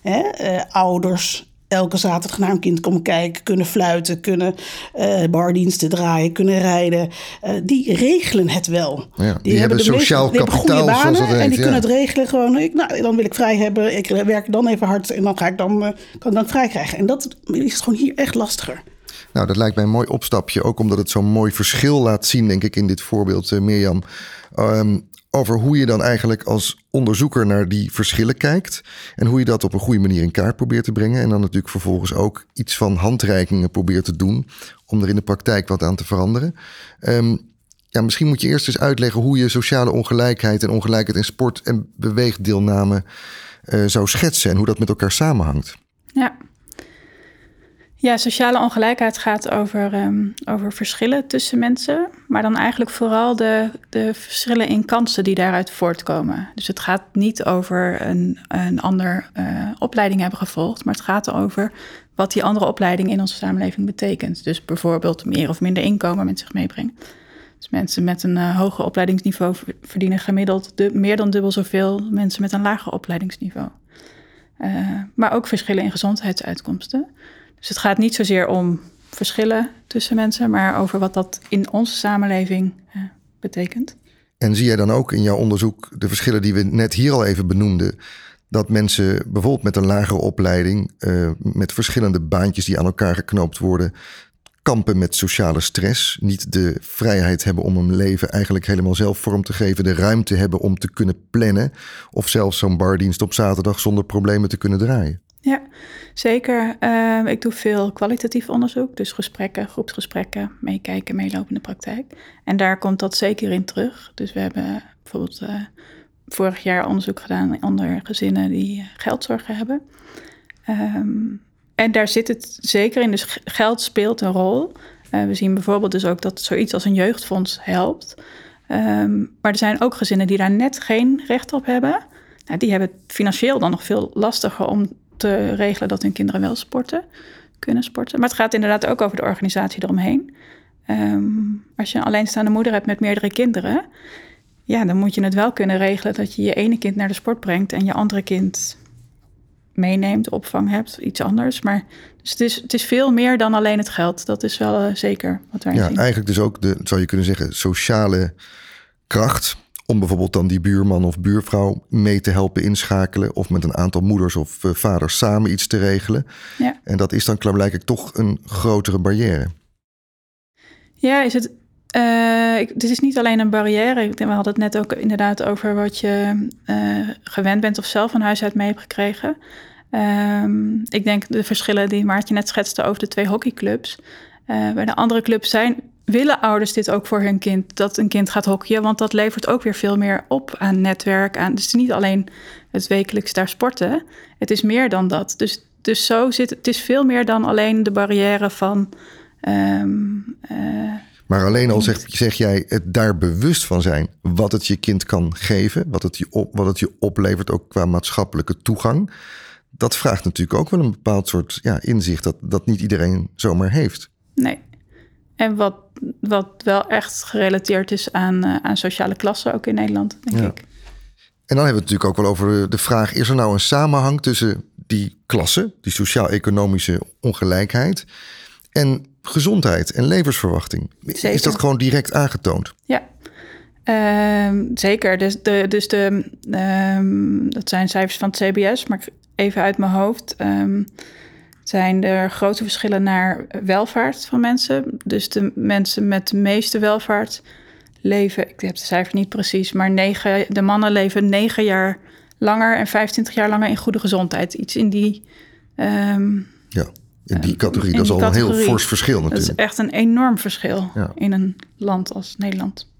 hè, ouders elke zaterdag naar een kind komen kijken, kunnen fluiten, kunnen uh, bardiensten draaien, kunnen rijden. Uh, die regelen het wel. Ja, die, die, hebben, sociaal meeste, kapitaal, die hebben banen, en die ja. kunnen het regelen. Gewoon, ik, nou, dan wil ik vrij hebben, ik werk dan even hard en dan ga ik dan, uh, kan ik dan vrij krijgen. En dat is gewoon hier echt lastiger. Nou, dat lijkt mij een mooi opstapje. Ook omdat het zo'n mooi verschil laat zien, denk ik, in dit voorbeeld, Mirjam. Um, over hoe je dan eigenlijk als onderzoeker naar die verschillen kijkt. En hoe je dat op een goede manier in kaart probeert te brengen. En dan natuurlijk vervolgens ook iets van handreikingen probeert te doen. Om er in de praktijk wat aan te veranderen. Um, ja, misschien moet je eerst eens uitleggen hoe je sociale ongelijkheid en ongelijkheid in sport en beweegdeelname uh, zou schetsen. En hoe dat met elkaar samenhangt. Ja. Ja, sociale ongelijkheid gaat over, um, over verschillen tussen mensen, maar dan eigenlijk vooral de, de verschillen in kansen die daaruit voortkomen. Dus het gaat niet over een, een ander uh, opleiding hebben gevolgd, maar het gaat over wat die andere opleiding in onze samenleving betekent. Dus bijvoorbeeld meer of minder inkomen met zich meebrengen. Dus mensen met een uh, hoger opleidingsniveau verdienen gemiddeld de, meer dan dubbel zoveel mensen met een lager opleidingsniveau. Uh, maar ook verschillen in gezondheidsuitkomsten. Dus het gaat niet zozeer om verschillen tussen mensen, maar over wat dat in onze samenleving uh, betekent. En zie jij dan ook in jouw onderzoek de verschillen die we net hier al even benoemden? Dat mensen bijvoorbeeld met een lagere opleiding, uh, met verschillende baantjes die aan elkaar geknoopt worden, kampen met sociale stress, niet de vrijheid hebben om hun leven eigenlijk helemaal zelf vorm te geven, de ruimte hebben om te kunnen plannen, of zelfs zo'n bardienst op zaterdag zonder problemen te kunnen draaien. Ja, zeker. Uh, ik doe veel kwalitatief onderzoek, dus gesprekken, groepsgesprekken, meekijken, meelopen in de praktijk. En daar komt dat zeker in terug. Dus we hebben bijvoorbeeld uh, vorig jaar onderzoek gedaan onder gezinnen die geldzorgen hebben. Um, en daar zit het zeker in, dus geld speelt een rol. Uh, we zien bijvoorbeeld dus ook dat zoiets als een jeugdfonds helpt. Ehm, maar er zijn ook gezinnen die daar net geen recht op hebben. Nou, die hebben het financieel dan nog veel lastiger om te regelen dat hun kinderen wel sporten, kunnen sporten. Maar het gaat inderdaad ook over de organisatie eromheen. Ehm, als je een alleenstaande moeder hebt met meerdere kinderen, ja, dan moet je het wel kunnen regelen dat je je ene kind naar de sport brengt en je andere kind meeneemt, opvang hebt, iets anders. Maar dus het, is, het is veel meer dan alleen het geld. Dat is wel uh, zeker wat wij ja, zien. Eigenlijk dus ook de, zou je kunnen zeggen, sociale kracht om bijvoorbeeld dan die buurman of buurvrouw mee te helpen inschakelen. Of met een aantal moeders of uh, vaders samen iets te regelen. Ja. En dat is dan blijkbaar toch een grotere barrière. Ja, is het. Uh, ik, dit is niet alleen een barrière. We hadden het net ook inderdaad over wat je uh, gewend bent of zelf van huis uit mee hebt gekregen. Um, ik denk de verschillen die Maartje net schetste over de twee hockeyclubs. Uh, bij de andere clubs zijn, willen ouders dit ook voor hun kind, dat een kind gaat hockeyen, want dat levert ook weer veel meer op aan netwerk. Aan, dus het is niet alleen het wekelijks daar sporten, het is meer dan dat. Dus, dus zo zit het, is veel meer dan alleen de barrière van. Um, uh, maar alleen al zeg, zeg jij het daar bewust van zijn wat het je kind kan geven, wat het je, op, wat het je oplevert, ook qua maatschappelijke toegang. Dat vraagt natuurlijk ook wel een bepaald soort ja, inzicht dat, dat niet iedereen zomaar heeft. Nee. En wat, wat wel echt gerelateerd is aan, uh, aan sociale klassen, ook in Nederland, denk ja. ik. En dan hebben we het natuurlijk ook wel over de vraag: is er nou een samenhang tussen die klassen, die sociaal-economische ongelijkheid, en gezondheid en levensverwachting? Zeker. Is dat gewoon direct aangetoond? Ja. Uh, zeker. Dus, de, dus de, um, dat zijn cijfers van het CBS, maar even uit mijn hoofd. Um, zijn er grote verschillen naar welvaart van mensen. Dus de mensen met de meeste welvaart leven, ik heb de cijfer niet precies, maar negen, de mannen leven negen jaar langer en 25 jaar langer in goede gezondheid. Iets in die. Um, ja, in die categorie. In dat is al categorie. een heel fors verschil natuurlijk. Dat is echt een enorm verschil ja. in een land als Nederland.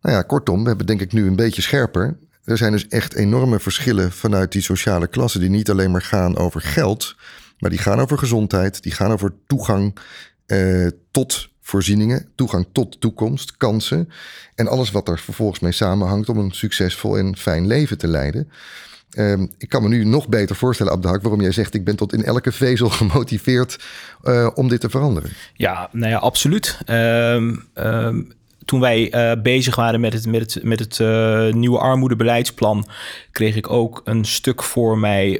Nou ja, kortom, we hebben denk ik nu een beetje scherper. Er zijn dus echt enorme verschillen vanuit die sociale klassen die niet alleen maar gaan over geld, maar die gaan over gezondheid, die gaan over toegang eh, tot voorzieningen, toegang tot toekomst, kansen en alles wat er vervolgens mee samenhangt om een succesvol en fijn leven te leiden. Um, ik kan me nu nog beter voorstellen, Abdehak, waarom jij zegt: ik ben tot in elke vezel gemotiveerd uh, om dit te veranderen. Ja, nou ja, absoluut. Um, um, toen wij uh, bezig waren met het, met het, nieuwe armoedebeleidsplan, kreeg ik ook een stuk voor mij,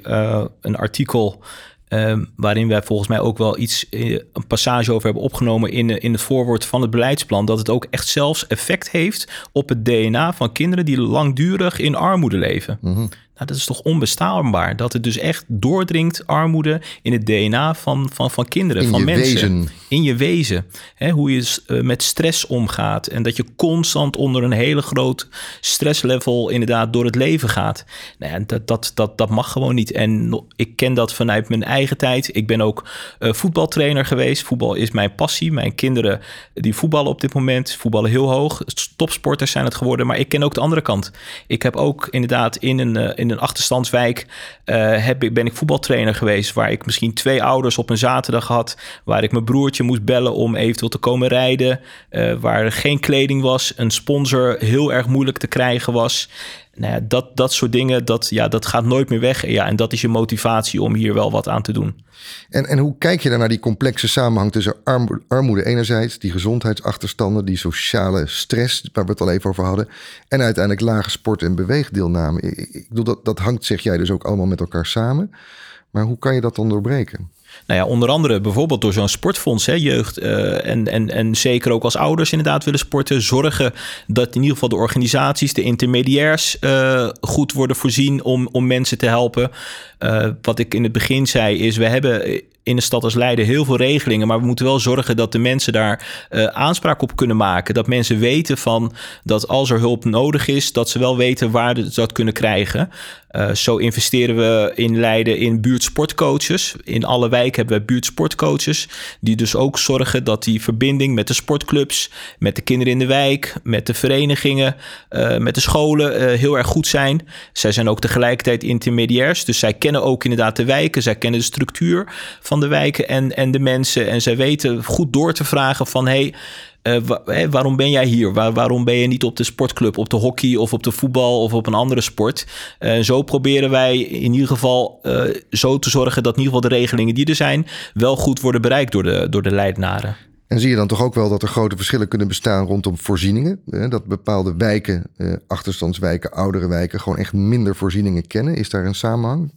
een artikel. Um, waarin wij volgens mij ook wel iets, een passage over hebben opgenomen in, in het voorwoord van het beleidsplan. Dat het ook echt zelfs effect heeft op het DNA van kinderen die langdurig in armoede leven. Mm. Nou, dat is toch onbestaanbaar. Dat het dus echt doordringt, armoede, in het DNA van, van, van kinderen, in van je mensen. Wezen. In je wezen. He, hoe je uh, met stress omgaat. En dat je constant onder een hele groot stresslevel inderdaad door het leven gaat. Nou ja, dat, dat, dat, dat mag gewoon niet. En ik ken dat vanuit mijn eigen tijd. Ik ben ook uh, voetbaltrainer geweest. Voetbal is mijn passie. Mijn kinderen die voetballen op dit moment. Voetballen heel hoog. Topsporters zijn het geworden. Maar ik ken ook de andere kant. Ik heb ook inderdaad in een... Uh, in een achterstandswijk uh, heb ik, ben ik voetbaltrainer geweest. Waar ik misschien twee ouders op een zaterdag had. Waar ik mijn broertje moest bellen om eventueel te komen rijden. Uh, waar er geen kleding was. Een sponsor heel erg moeilijk te krijgen was. Nou ja, dat, dat soort dingen, dat, ja, dat gaat nooit meer weg. Ja, en dat is je motivatie om hier wel wat aan te doen. En, en hoe kijk je dan naar die complexe samenhang tussen armoede, enerzijds, die gezondheidsachterstanden, die sociale stress, waar we het al even over hadden, en uiteindelijk lage sport- en beweegdeelname? Ik, ik bedoel, dat, dat hangt, zeg jij dus ook allemaal met elkaar samen. Maar hoe kan je dat dan doorbreken? Nou ja, onder andere bijvoorbeeld door zo'n sportfonds, hè, jeugd uh, en, en, en zeker ook als ouders inderdaad willen sporten, zorgen dat in ieder geval de organisaties, de intermediairs uh, goed worden voorzien om, om mensen te helpen. Uh, wat ik in het begin zei is, we hebben in de stad als Leiden heel veel regelingen. Maar we moeten wel zorgen dat de mensen daar uh, aanspraak op kunnen maken. Dat mensen weten van dat als er hulp nodig is, dat ze wel weten waar ze dat kunnen krijgen. Uh, zo investeren we in Leiden in buurtsportcoaches. In alle wijken hebben we buurtsportcoaches. Die dus ook zorgen dat die verbinding met de sportclubs, met de kinderen in de wijk, met de verenigingen, uh, met de scholen heel erg goed zijn. Zij zijn ook tegelijkertijd intermediairs. Dus zij kennen ook inderdaad de wijken. Zij kennen de structuur van de wijken en, en de mensen. En zij weten goed door te vragen van... hey, Uh, waarom ben jij hier? Waar, waarom ben je niet op de sportclub, op de hockey of op de voetbal of op een andere sport? Uh, zo proberen wij in ieder geval uh, zo te zorgen dat in ieder geval de regelingen die er zijn wel goed worden bereikt door de, door de Leidenaren. En zie je dan toch ook wel dat er grote verschillen kunnen bestaan rondom voorzieningen? Dat bepaalde wijken, achterstandswijken, oudere wijken, gewoon echt minder voorzieningen kennen. Is daar een samenhang?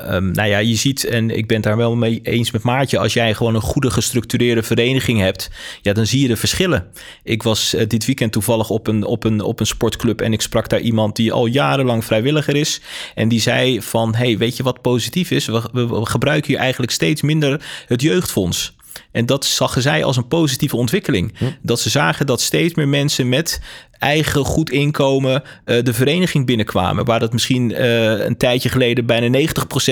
Um, nou ja, je ziet, en ik ben het daar wel mee eens met Maartje, als jij gewoon een goede gestructureerde vereniging hebt, ja, dan zie je de verschillen. Ik was uh, dit weekend toevallig op een, op, een, op een sportclub en ik sprak daar iemand die al jarenlang vrijwilliger is. En die zei van, hey, weet je wat positief is? We, we, we gebruiken hier eigenlijk steeds minder het jeugdfonds. En dat zag zij als een positieve ontwikkeling. Hm. Dat ze zagen dat steeds meer mensen met eigen goed inkomen uh, de vereniging binnenkwamen. Waar dat misschien uh, een tijdje geleden bijna 90%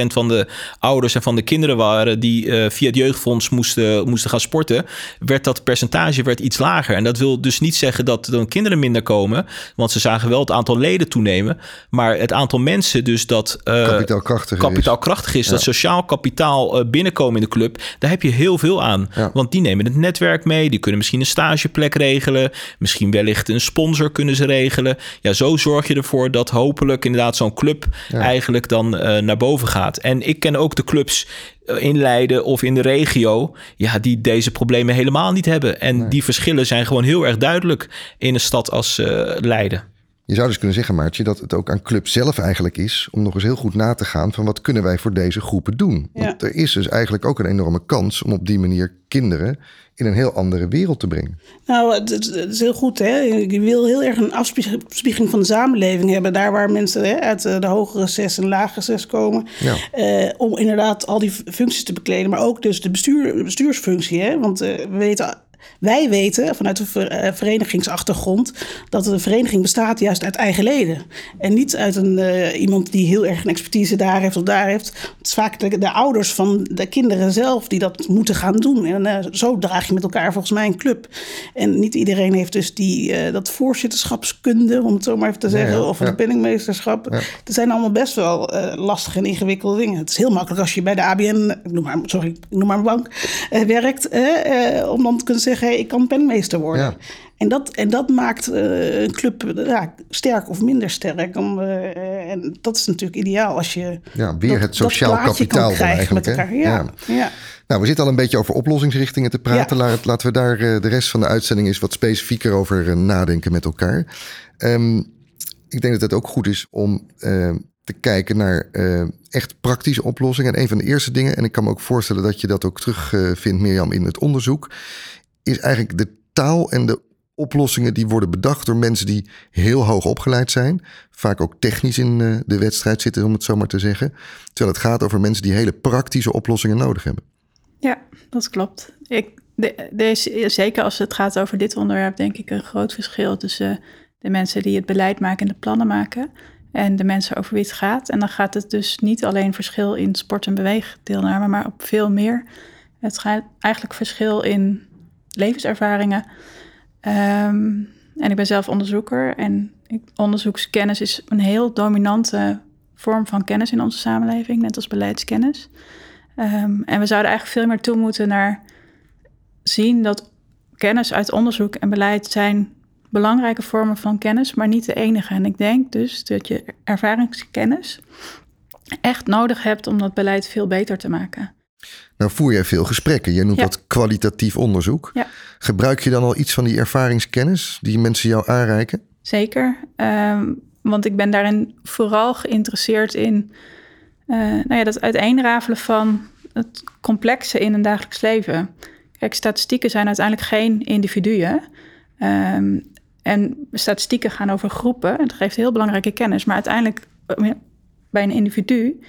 van de ouders en van de kinderen waren die uh, via het jeugdfonds moesten, moesten gaan sporten, werd dat percentage werd iets lager. En dat wil dus niet zeggen dat dan kinderen minder komen, want ze zagen wel het aantal leden toenemen. Maar het aantal mensen dus dat kapitaalkrachtig, kapitaalkrachtig is, is dat sociaal kapitaal binnenkomen in de club, daar heb je heel veel aan. Ja. Want die nemen het netwerk mee, die kunnen misschien een stageplek regelen, misschien wellicht een sponsor kunnen ze regelen. Ja, zo zorg je ervoor dat hopelijk inderdaad zo'n club eigenlijk dan uh, naar boven gaat. En ik ken ook de clubs eh, in Leiden of in de regio, ja, die deze problemen helemaal niet hebben. En nee. die verschillen zijn gewoon heel erg duidelijk in een stad als uh, Leiden. Je zou dus kunnen zeggen, Maartje, dat het ook aan club zelf eigenlijk is om nog eens heel goed na te gaan van wat kunnen wij voor deze groepen doen. Ja. Want er is dus eigenlijk ook een enorme kans om op die manier kinderen in een heel andere wereld te brengen. Nou, het, is heel goed. Hè? Je wil heel erg een afspiegeling van de samenleving hebben. Daar waar mensen hè, uit de hogere zes en lagere zes komen. Ja. Uh, om inderdaad al die functies te bekleden. Maar ook dus de bestuur, bestuursfunctie. Hè? Want uh, we weten wij weten vanuit de eh, verenigingsachtergrond dat de vereniging bestaat juist uit eigen leden. En niet uit een, uh, iemand die heel erg een expertise daar heeft of daar heeft. Het is vaak de, de ouders van de kinderen zelf die dat moeten gaan doen. En uh, zo draag je met elkaar volgens mij een club. En niet iedereen heeft dus die, uh, dat voorzitterschapskunde, om het zo maar even te zeggen, ja, ja, of ja. de penningmeesterschap. Het zijn allemaal best wel lastige en ingewikkelde dingen. Het is heel makkelijk als je bij de ABN, ik noem maar, sorry, ik noem maar een bank, werkt, om dan te kunnen zeggen ik kan penmeester worden. Ja. En, dat, en dat maakt uh, een club ja, sterk of minder sterk. Om, uh, en dat is natuurlijk ideaal als je. Ja, weer dat, het sociaal kapitaal. Met elkaar. Ja. ja. Nou, we zitten al een beetje over oplossingsrichtingen te praten. Laten we daar uh, de rest van de uitzending eens wat specifieker over nadenken met elkaar. Um, ik denk dat het ook goed is om te kijken naar echt praktische oplossingen. En een van de eerste dingen, en ik kan me ook voorstellen dat je dat ook terugvindt, Mirjam, in het onderzoek is eigenlijk de taal en de oplossingen die worden bedacht door mensen die heel hoog opgeleid zijn. Vaak ook technisch in eh, de wedstrijd zitten, om het zo maar te zeggen. Terwijl het gaat over mensen die hele praktische oplossingen nodig hebben. Ja, dat klopt. Ik, de, zeker als het gaat over dit onderwerp, denk ik een groot verschil tussen de mensen die het beleid maken en de plannen maken. En de mensen over wie het gaat. En dan gaat het dus niet alleen verschil in sport- en beweegdeelname, maar op veel meer. Het gaat eigenlijk verschil in levenservaringen. Um, en ik ben zelf onderzoeker en onderzoekskennis is een heel dominante vorm van kennis in onze samenleving, net als beleidskennis. Um, en we zouden eigenlijk veel meer toe moeten naar zien dat kennis uit onderzoek en beleid zijn belangrijke vormen van kennis, maar niet de enige. En ik denk dus dat je ervaringskennis echt nodig hebt om dat beleid veel beter te maken. Nou voer jij veel gesprekken. Je noemt ja. dat kwalitatief onderzoek. Ja. Gebruik je dan al iets van die ervaringskennis die mensen jou aanreiken? Zeker. Um, want ik ben daarin vooral geïnteresseerd in uh, nou ja, dat uiteenrafelen van het complexe in een dagelijks leven. Kijk, statistieken zijn uiteindelijk geen individuen. Um, en statistieken gaan over groepen. Het geeft heel belangrijke kennis. Maar uiteindelijk eh, bij een individu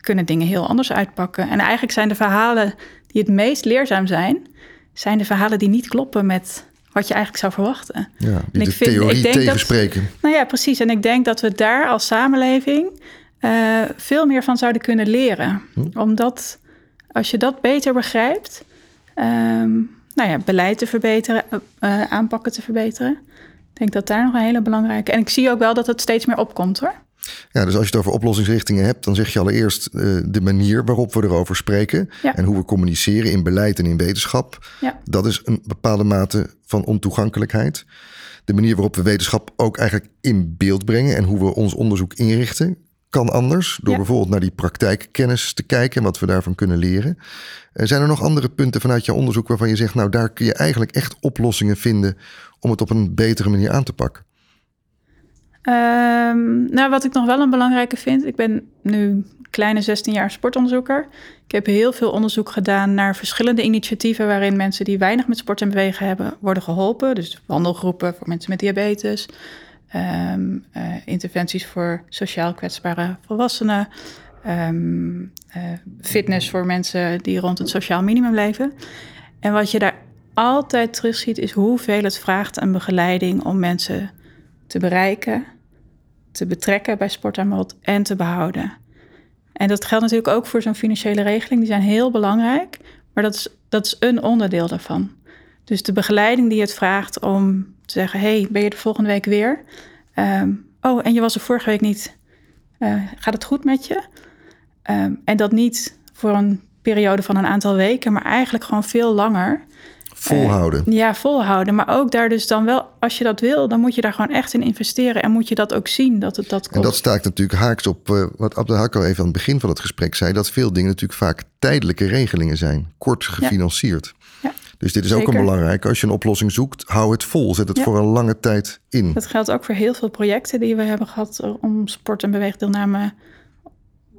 kunnen dingen heel anders uitpakken. En eigenlijk zijn de verhalen die het meest leerzaam zijn, zijn de verhalen die niet kloppen met wat je eigenlijk zou verwachten. Ja, die en de vind, theorie ik denk tegenspreken. Dat, nou ja, precies. En ik denk dat we daar als samenleving uh, veel meer van zouden kunnen leren. Hm. Omdat als je dat beter begrijpt, um, nou ja, beleid te verbeteren, uh, aanpakken te verbeteren. Ik denk dat daar nog een hele belangrijke. En ik zie ook wel dat het steeds meer opkomt hoor. Ja, dus als je het over oplossingsrichtingen hebt, dan zeg je allereerst uh, de manier waarop we erover spreken Ja. en hoe we communiceren in beleid en in wetenschap. Ja. Dat is een bepaalde mate van ontoegankelijkheid. De manier waarop we wetenschap ook eigenlijk in beeld brengen en hoe we ons onderzoek inrichten, kan anders. Door Ja. bijvoorbeeld naar die praktijkkennis te kijken en wat we daarvan kunnen leren. Eh, zijn er nog andere punten vanuit jouw onderzoek waarvan je zegt, nou daar kun je eigenlijk echt oplossingen vinden om het op een betere manier aan te pakken? Ehm, nou, wat ik nog wel een belangrijke vind, ik ben nu kleine 16 jaar sportonderzoeker. Ik heb heel veel onderzoek gedaan naar verschillende initiatieven waarin mensen die weinig met sport en bewegen hebben, worden geholpen. Dus wandelgroepen voor mensen met diabetes, ehm, eh, interventies voor sociaal kwetsbare volwassenen, ehm, eh, fitness voor mensen die rond het sociaal minimum leven. En wat je daar altijd terugziet is hoeveel het vraagt aan begeleiding om mensen te bereiken, te betrekken bij sportaanbod en te behouden. En dat geldt natuurlijk ook voor zo'n financiële regeling. Die zijn heel belangrijk, maar dat is, dat is een onderdeel daarvan. Dus de begeleiding die het vraagt om te zeggen... hey, ben je de volgende week weer? Ehm, oh, en je was er vorige week niet. Eh, gaat het goed met je? Ehm, en dat niet voor een periode van een aantal weken... maar eigenlijk gewoon veel langer. Volhouden. Ja, volhouden. Maar ook daar dus dan wel, als je dat wil, dan moet je daar gewoon echt in investeren. En moet je dat ook zien dat het dat kost. En dat staat natuurlijk haaks op eh, wat Abdelhakko even aan het begin van het gesprek zei. Dat veel dingen natuurlijk vaak tijdelijke regelingen zijn. Kort gefinancierd. Ja, Dus dit is ook een belangrijk. Als je een oplossing zoekt, hou het vol. Zet het Ja. voor een lange tijd in. Dat geldt ook voor heel veel projecten die we hebben gehad eh, om sport- en beweegdeelname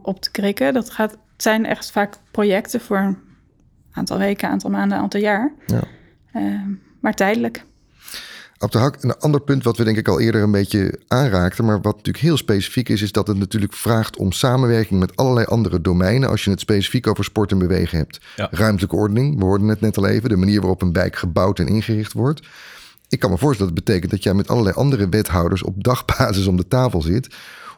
op te krikken. Dat gaat, zijn echt vaak projecten voor aantal weken, aantal maanden, aantal jaar. Ja. Eh, maar tijdelijk. Abdelhak, een ander punt wat we denk ik al eerder een beetje aanraakten, maar wat natuurlijk heel specifiek is, is dat het natuurlijk vraagt om samenwerking met allerlei andere domeinen. Als je het specifiek over sport en bewegen hebt. Ja. Ruimtelijke ordening, we hoorden het net al even, de manier waarop een wijk gebouwd en ingericht wordt. Ik kan me voorstellen dat het betekent dat jij met allerlei andere wethouders op dagbasis om de tafel zit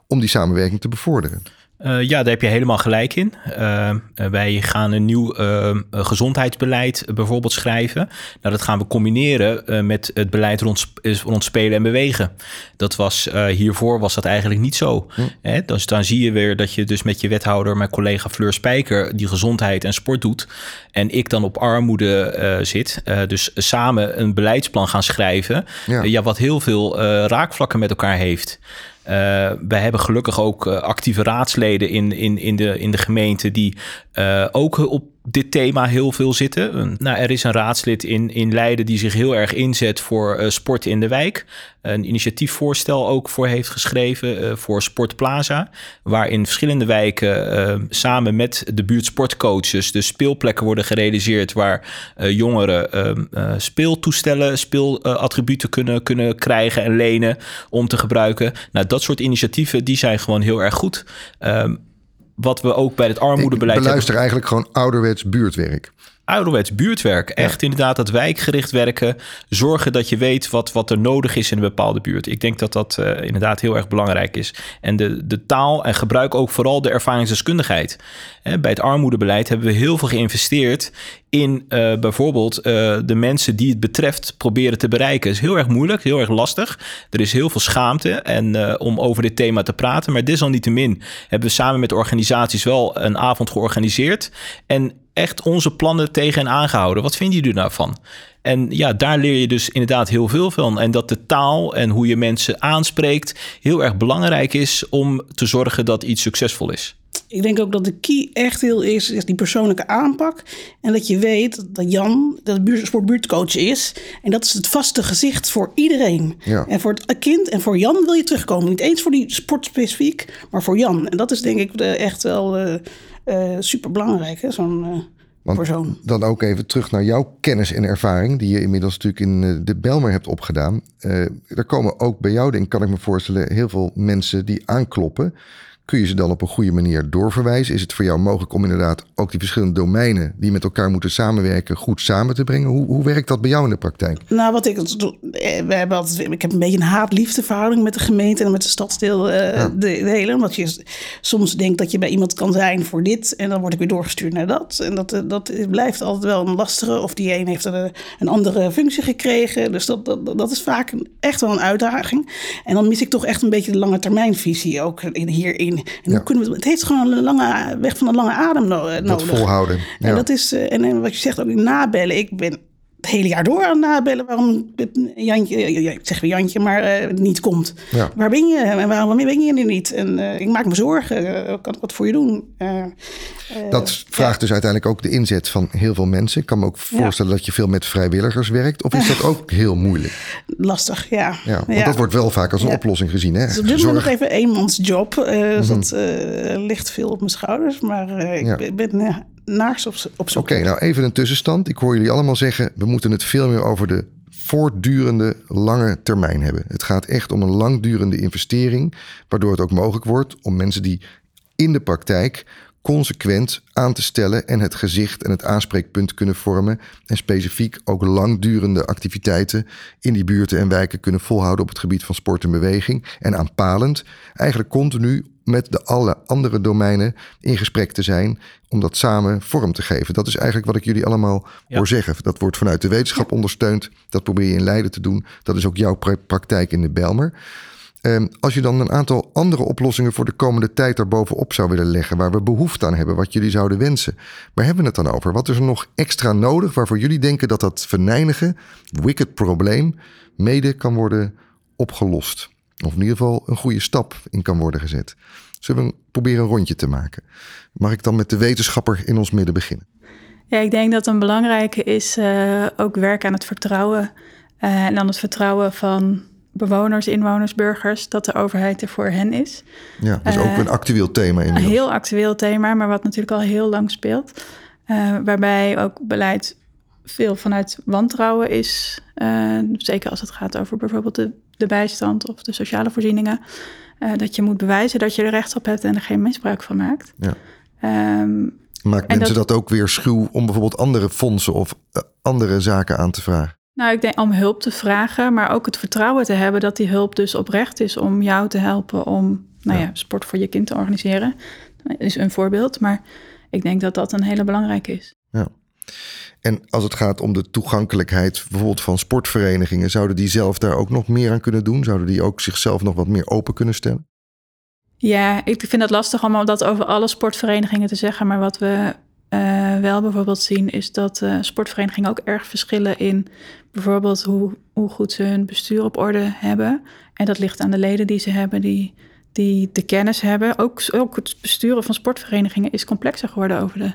om die samenwerking te bevorderen. Eh, ja, daar heb je helemaal gelijk in. Eh, eh, wij gaan een nieuw eh, eh, gezondheidsbeleid bijvoorbeeld schrijven. Nou, dat gaan we combineren met het beleid rond, rond spelen en bewegen. Dat was, hiervoor was dat eigenlijk niet zo. Hè? Dus dan zie je weer dat je dus met je wethouder, mijn collega Fleur Spijker, die gezondheid en sport doet. En ik dan op armoede zit. Dus samen een beleidsplan gaan schrijven. Ja. Ja, wat heel veel raakvlakken met elkaar heeft. Eh, wij hebben gelukkig ook eh, actieve raadsleden in, in, in, de, in de gemeente die eh, ook op dit thema heel veel zitten. Nou, er is een raadslid in, in Leiden die zich heel erg inzet voor eh, sport in de wijk. Een initiatiefvoorstel ook voor heeft geschreven eh, voor Sportplaza. Waar in verschillende wijken eh, samen met de buurtsportcoaches de speelplekken worden gerealiseerd. Waar jongeren eh, eh, speeltoestellen, speelattributen kunnen, kunnen krijgen en lenen om te gebruiken. Nou, dat soort initiatieven die zijn gewoon heel erg goed. Ehm, wat we ook bij het armoedebeleid Ik hebben beluister eigenlijk gewoon ouderwets buurtwerk. Ouderwets buurtwerk. Echt inderdaad dat wijkgericht werken. Zorgen dat je weet wat, wat er nodig is in een bepaalde buurt. Ik denk dat dat eh, inderdaad heel erg belangrijk is. En de, de taal en gebruik ook vooral de ervaringsdeskundigheid. Bij het armoedebeleid hebben we heel veel geïnvesteerd in eh, bijvoorbeeld eh, de mensen die het betreft proberen te bereiken. is heel erg moeilijk, heel erg lastig. Er is heel veel schaamte en, om over dit thema te praten. Maar desalniettemin hebben we samen met organisaties wel een avond georganiseerd. En echt onze plannen tegen en aangehouden. Wat vinden jullie daarvan? En ja, daar leer je dus inderdaad heel veel van. En dat de taal en hoe je mensen aanspreekt heel erg belangrijk is om te zorgen dat iets succesvol is. Ik denk ook dat de key echt heel is, is die persoonlijke aanpak. En dat je weet dat Jan dat buurt, sportbuurtcoach is. En dat is het vaste gezicht voor iedereen. Ja. En voor het kind en voor Jan wil je terugkomen. Niet eens voor die sport specifiek, maar voor Jan. En dat is denk ik eh, echt wel super belangrijk, zo'n eh, Want persoon. dan ook even terug naar jouw kennis en ervaring, die je inmiddels natuurlijk in eh, de Belmer hebt opgedaan. Eh er komen ook bij jou, denk, kan ik me voorstellen, heel veel mensen die aankloppen. Kun je ze dan op een goede manier doorverwijzen? Is het voor jou mogelijk om inderdaad ook die verschillende domeinen die met elkaar moeten samenwerken goed samen te brengen? Hoe, hoe werkt dat bij jou in de praktijk? Nou, wat ik we hebben altijd, ik heb een beetje een haat-liefde verhouding met de gemeente en met de stadsdeel uh, ja. de, hele. Omdat je soms denkt dat je bij iemand kan zijn voor dit en dan word ik weer doorgestuurd naar dat. En dat, dat blijft altijd wel een lastige. Of die een heeft een, een andere functie gekregen. Dus dat, dat, dat is vaak echt wel een uitdaging. En dan mis ik toch echt een beetje de lange termijnvisie ook hierin. En hoe kunnen we, het heeft gewoon een lange weg van een lange adem nodig. Dat volhouden. Ja. En dat is, en wat je zegt ook nabellen. Ik ben het hele jaar door aan nabellen waarom Jantje, zeg weer Jantje, maar uh, niet komt. Ja. Waar ben je en waarom ben je er niet? En uh, ik maak me zorgen, uh, kan ik wat voor je doen? dat vraagt dus uiteindelijk ook de inzet van heel veel mensen. Ik kan me ook voorstellen dat je veel met vrijwilligers werkt. Of is dat ook heel moeilijk? Lastig, ja. ja want dat wordt wel vaak als een oplossing gezien. Hè? Dus op dit moment nog even eenmansjob. Mm -hmm. dat ligt veel op mijn schouders. Maar ik ben naars op, zoek. Oké, nou even een tussenstand. Ik hoor jullie allemaal zeggen, we moeten het veel meer over de voortdurende lange termijn hebben. Het gaat echt om een langdurende investering, waardoor het ook mogelijk wordt om mensen die in de praktijk consequent aan te stellen en het gezicht en het aanspreekpunt kunnen vormen en specifiek ook langdurende activiteiten in die buurten en wijken kunnen volhouden op het gebied van sport en beweging en aanpalend eigenlijk continu met de alle andere domeinen in gesprek te zijn om dat samen vorm te geven. Dat is eigenlijk wat ik jullie allemaal ja. hoor zeggen. Dat wordt vanuit de wetenschap ondersteund. Dat probeer je in Leiden te doen. Dat is ook jouw praktijk in de Belmer. Um, als je dan een aantal andere oplossingen voor de komende tijd daarbovenop zou willen leggen, waar we behoefte aan hebben, wat jullie zouden wensen, waar hebben we het dan over? Wat is er nog extra nodig waarvoor jullie denken dat dat venijnige, wicked probleem mede kan worden opgelost? Of in ieder geval een goede stap in kan worden gezet. Zullen we proberen een rondje te maken? Mag ik dan met de wetenschapper in ons midden beginnen? Ja, ik denk dat een belangrijke is uh, ook werken aan het vertrouwen. Uh, en dan het vertrouwen van bewoners, inwoners, burgers, dat de overheid er voor hen is. Ja, dat is ook een actueel thema in. Een heel actueel thema, maar wat natuurlijk al heel lang speelt. Waarbij ook beleid veel vanuit wantrouwen is. Uh, zeker als het gaat over bijvoorbeeld de, de bijstand of de sociale voorzieningen. Uh, dat je moet bewijzen dat je er recht op hebt en er geen misbruik van maakt. Ja. Um, Maakt mensen dat, dat, ook weer schuw om bijvoorbeeld andere fondsen of andere zaken aan te vragen? Nou, ik denk om hulp te vragen, maar ook het vertrouwen te hebben dat die hulp dus oprecht is om jou te helpen om nou ja, sport voor je kind te organiseren. Dat is een voorbeeld, maar ik denk dat dat een hele belangrijke is. Ja. En als het gaat om de toegankelijkheid bijvoorbeeld van sportverenigingen, zouden die zelf daar ook nog meer aan kunnen doen? Zouden die ook zichzelf nog wat meer open kunnen stellen? Ja, ik vind het lastig om dat over alle sportverenigingen te zeggen. Maar wat we uh, wel bijvoorbeeld zien, is dat uh, sportverenigingen ook erg verschillen in bijvoorbeeld hoe, hoe goed ze hun bestuur op orde hebben. En dat ligt aan de leden die ze hebben, die, die de kennis hebben. Ook, ook het besturen van sportverenigingen is complexer geworden over de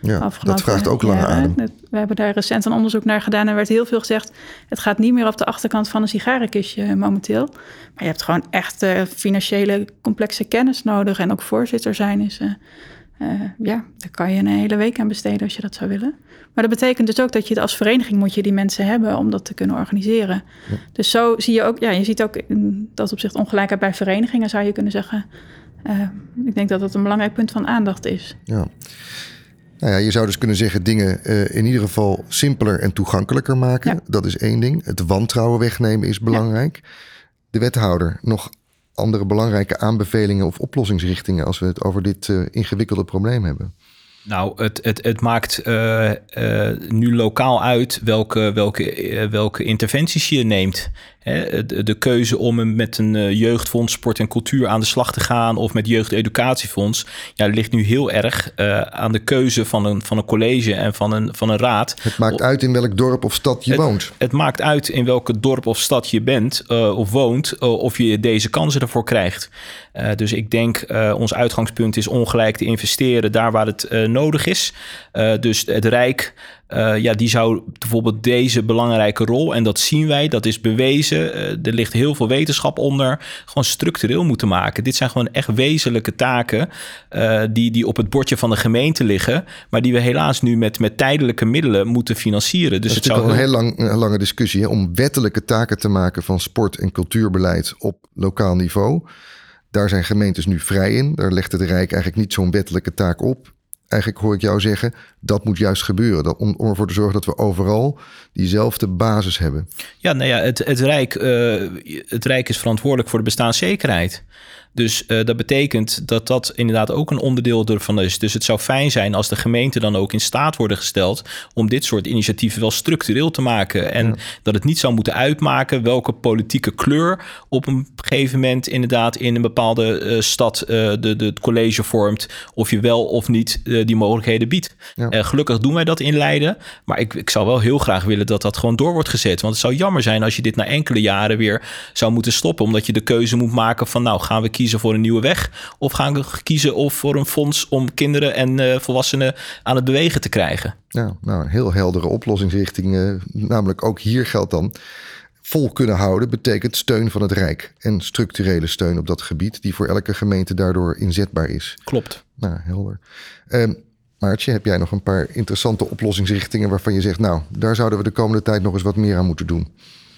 ja, afgelopen Dat vraagt ook lange adem. We hebben daar recent een onderzoek naar gedaan en er werd heel veel gezegd: het gaat niet meer op de achterkant van een sigarenkistje momenteel. Maar je hebt gewoon echt uh, financiële complexe kennis nodig. En ook voorzitter zijn is. Uh, uh, ja, daar kan je een hele week aan besteden als je dat zou willen. Maar dat betekent dus ook dat je het als vereniging moet je die mensen hebben om dat te kunnen organiseren. Dus zo zie je ook, ja, je ziet ook in dat opzicht ongelijkheid bij verenigingen, zou je kunnen zeggen. Uh, ik denk dat dat een belangrijk punt van aandacht is. Ja. Nou ja, je zou dus kunnen zeggen dingen uh, in ieder geval simpeler en toegankelijker maken. Ja. Dat is één ding. Het wantrouwen wegnemen is belangrijk. Ja. De wethouder, nog andere belangrijke aanbevelingen of oplossingsrichtingen als we het over dit uh, ingewikkelde probleem hebben? Nou, het, het, het maakt uh, uh, nu lokaal uit welke, welke, welke interventies je neemt. De, keuze om met een jeugdfonds sport en cultuur aan de slag te gaan of met jeugdeducatiefonds, ja, ligt nu heel erg aan de keuze van een, van een college en van een, van een raad. Het maakt uit in welk dorp of stad je het, woont. Het maakt uit in welke dorp of stad je bent of woont, of je deze kansen ervoor krijgt. dus ik denk, ons uitgangspunt is ongelijk te investeren daar waar het nodig is. Dus het Rijk, uh, ja, die zou bijvoorbeeld deze belangrijke rol, en dat zien wij, dat is bewezen, uh, er ligt heel veel wetenschap onder, gewoon structureel moeten maken. Dit zijn gewoon echt wezenlijke taken die, die op het bordje van de gemeente liggen, maar die we helaas nu met, met tijdelijke middelen moeten financieren. Dus dat is het zou een heel lang, een lange discussie hè, om wettelijke taken te maken van sport- en cultuurbeleid op lokaal niveau. Daar zijn gemeentes nu vrij in. Daar legt het Rijk eigenlijk niet zo'n wettelijke taak op. Eigenlijk hoor ik jou zeggen, dat moet juist gebeuren. Om, om ervoor te zorgen dat we overal diezelfde basis hebben. Ja, nou ja, het, het, Rijk, uh, het Rijk is verantwoordelijk voor de bestaanszekerheid. Dus uh, dat betekent dat dat inderdaad ook een onderdeel ervan is. Dus het zou fijn zijn als de gemeenten dan ook in staat worden gesteld om dit soort initiatieven wel structureel te maken. En dat het niet zou moeten uitmaken welke politieke kleur op een gegeven moment inderdaad in een bepaalde uh, stad uh, de, de, het college vormt. Of je wel of niet die mogelijkheden biedt. Ja. gelukkig doen wij dat in Leiden. Maar ik, ik zou wel heel graag willen dat dat gewoon door wordt gezet. Want het zou jammer zijn als je dit na enkele jaren weer zou moeten stoppen. Omdat je de keuze moet maken van nou gaan we kiezen voor een nieuwe weg? Of gaan we kiezen of voor een fonds om kinderen en uh, volwassenen aan het bewegen te krijgen? Ja, nou, een heel heldere oplossingsrichting. Uh, namelijk ook hier geldt dan vol kunnen houden betekent steun van het Rijk. En structurele steun op dat gebied, die voor elke gemeente daardoor inzetbaar is. Klopt. Nou, helder. Um, Maartje, heb jij nog een paar interessante oplossingsrichtingen waarvan je zegt, nou, daar zouden we de komende tijd nog eens wat meer aan moeten doen?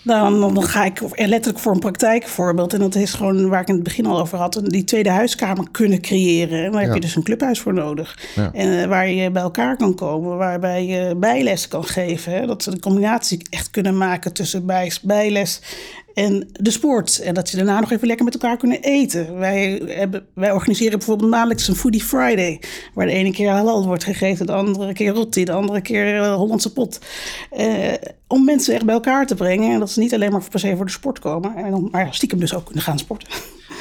Dan, dan ga ik letterlijk voor een praktijkvoorbeeld. En dat is gewoon waar ik in het begin al over had. Die tweede huiskamer kunnen creëren. En daar heb je dus een clubhuis voor nodig. En uh, waar je bij elkaar kan komen. Waarbij je bijles kan geven. Hè? Dat ze de combinatie echt kunnen maken tussen bij, bijles en de sport. En dat ze daarna nog even lekker met elkaar kunnen eten. Wij, hebben, wij organiseren bijvoorbeeld maandelijks een Foodie Friday. Waar de ene keer halal wordt gegeten, de andere keer rotti, de andere keer uh, Hollandse pot. Uh, om mensen echt bij elkaar te brengen. En dat ze niet alleen maar per se voor de sport komen. En dan, maar stiekem dus ook kunnen gaan sporten.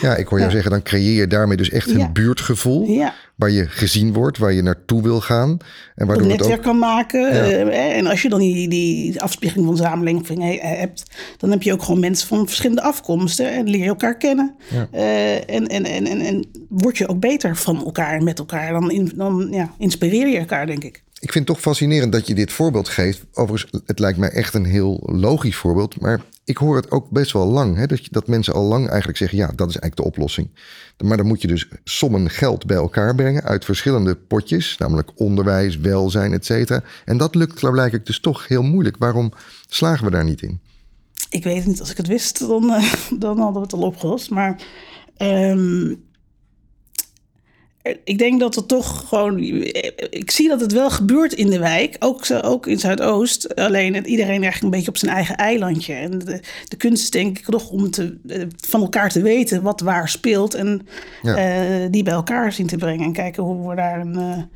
Ja, ik hoor jou zeggen, dan creëer je daarmee dus echt een buurtgevoel. Waar je gezien wordt, waar je naartoe wil gaan. En waardoor een netwerk ook... kan maken. Uh, en als je dan die, die afspiegeling van samenleving hebt, dan heb je ook gewoon mensen van verschillende afkomsten. En leer je elkaar kennen. Uh, en, en, en, en, en word je ook beter van elkaar en met elkaar. Dan, in, dan ja, inspireer je elkaar, denk ik. Ik vind het toch fascinerend dat je dit voorbeeld geeft. Overigens, het lijkt mij echt een heel logisch voorbeeld. Maar ik hoor het ook best wel lang. Hè, dat, dat mensen al lang eigenlijk zeggen: ja, dat is eigenlijk de oplossing. Maar dan moet je dus sommen geld bij elkaar brengen uit verschillende potjes, namelijk onderwijs, welzijn, et cetera. En dat lukt blijkbaar dus toch heel moeilijk. Waarom slagen we daar niet in? Ik weet niet, als ik het wist, dan, uh, dan hadden we het al opgelost. Maar um, ik denk dat het toch gewoon. Ik zie dat het wel gebeurt in de wijk, ook, ook in Zuidoost. Alleen iedereen eigenlijk een beetje op zijn eigen eilandje. En de, de kunst is denk ik toch om te, eh, van elkaar te weten wat waar speelt. En ja. uh, die bij elkaar zien te brengen. En kijken hoe we daar een.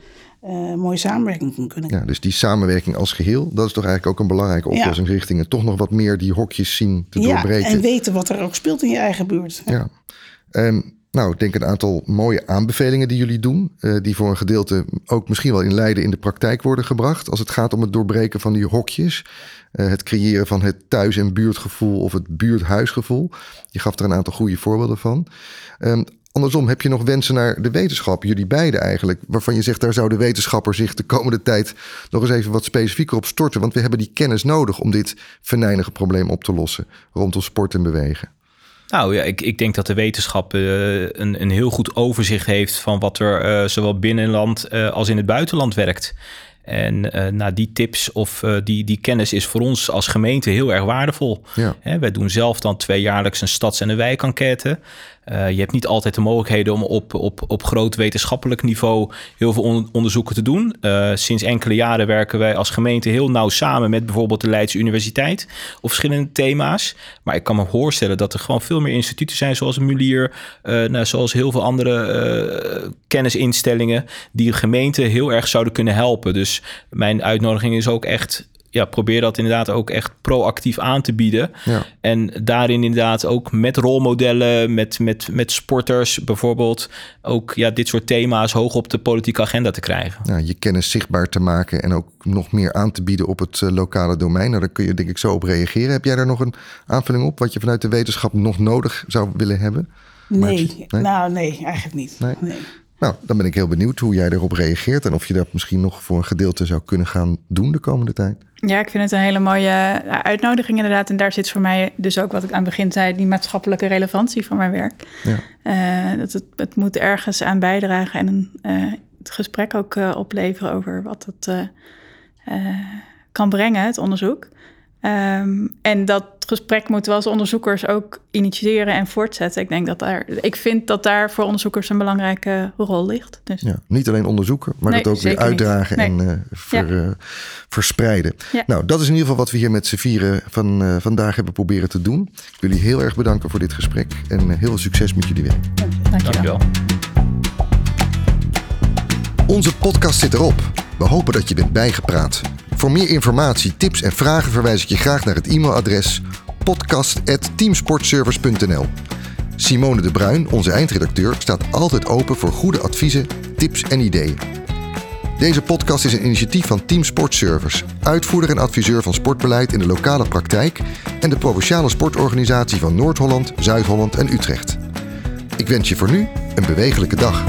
Uh, mooie samenwerking kunnen. Ja, dus die samenwerking als geheel, dat is toch eigenlijk ook een belangrijke oplossingsrichting. En toch nog wat meer die hokjes zien te ja, doorbreken. En weten wat er ook speelt in je eigen buurt. Ja. Um, nou, ik denk een aantal mooie aanbevelingen die jullie doen. Uh, die voor een gedeelte ook misschien wel in Leiden in de praktijk worden gebracht. Als het gaat om het doorbreken van die hokjes. Uh, het creëren van het thuis- en buurtgevoel of het buurthuisgevoel. Je gaf er een aantal goede voorbeelden van. Um, andersom, heb je nog wensen naar de wetenschap? Jullie beiden eigenlijk. Waarvan je zegt, daar zou de wetenschapper zich de komende tijd nog eens even wat specifieker op storten. Want we hebben die kennis nodig om dit venijnige probleem op te lossen. Rondom sport en bewegen. Nou ja, ik, ik denk dat de wetenschap uh, een, een heel goed overzicht heeft van wat er uh, zowel binnenland uh, als in het buitenland werkt. En nou, die tips of die, die kennis is voor ons als gemeente heel erg waardevol. Ja. Hè, wij doen zelf dan tweejaarlijks een stads- en een wijkenquête. Uh, je hebt niet altijd de mogelijkheden om op, op, op groot wetenschappelijk niveau heel veel on onderzoeken te doen. Uh, sinds enkele jaren werken wij als gemeente heel nauw samen met bijvoorbeeld de Leidse Universiteit op verschillende thema's. Maar ik kan me voorstellen dat er gewoon veel meer instituten zijn, zoals Mulier, uh, nou, zoals heel veel andere kennisinstellingen, die de gemeente heel erg zouden kunnen helpen. Dus mijn uitnodiging is ook echt ja, probeer dat inderdaad ook echt proactief aan te bieden. Ja. En daarin inderdaad ook met rolmodellen, met, met, met sporters bijvoorbeeld, ook ja, dit soort thema's hoog op de politieke agenda te krijgen. Ja, je kennis zichtbaar te maken en ook nog meer aan te bieden op het uh, lokale domein. Nou, daar kun je denk ik zo op reageren. Heb jij daar nog een aanvulling op wat je vanuit de wetenschap nog nodig zou willen hebben? Nee, nee? nou nee, eigenlijk niet. Nee. nee. Nou, dan ben ik heel benieuwd hoe jij erop reageert en of je dat misschien nog voor een gedeelte zou kunnen gaan doen de komende tijd. Ja, ik vind het een hele mooie uitnodiging inderdaad. En daar zit voor mij dus ook wat ik aan het begin zei, die maatschappelijke relevantie van mijn werk. Ja. Uh, dat het, het moet ergens aan bijdragen en een, uh, het gesprek ook uh, opleveren over wat het kan brengen, het onderzoek. Ehm, en dat gesprek moeten we als onderzoekers ook initiëren en voortzetten. Ik denk dat daar, ik vind dat daar voor onderzoekers een belangrijke rol ligt. Dus. Ja, niet alleen onderzoeken, maar Nee, dat ook weer uitdragen Nee. en eh, ver, eh, verspreiden. Ja. Nou, dat is in ieder geval wat we hier met z'n vieren van eh, vandaag hebben proberen te doen. Ik wil jullie heel erg bedanken voor dit gesprek en heel veel succes met jullie werk. Dankjewel. Dankjewel. Onze podcast zit erop. We hopen dat je bent bijgepraat. Voor meer informatie, tips en vragen verwijs ik je graag naar het e-mailadres podcast.teamsportservice.nl. Simone de Bruin, onze eindredacteur, staat altijd open voor goede adviezen, tips en ideeën. Deze podcast is een initiatief van Team Sportservice, uitvoerder en adviseur van sportbeleid in de lokale praktijk en de provinciale sportorganisatie van Noord-Holland, Zuid-Holland en Utrecht. Ik wens je voor nu een bewegelijke dag.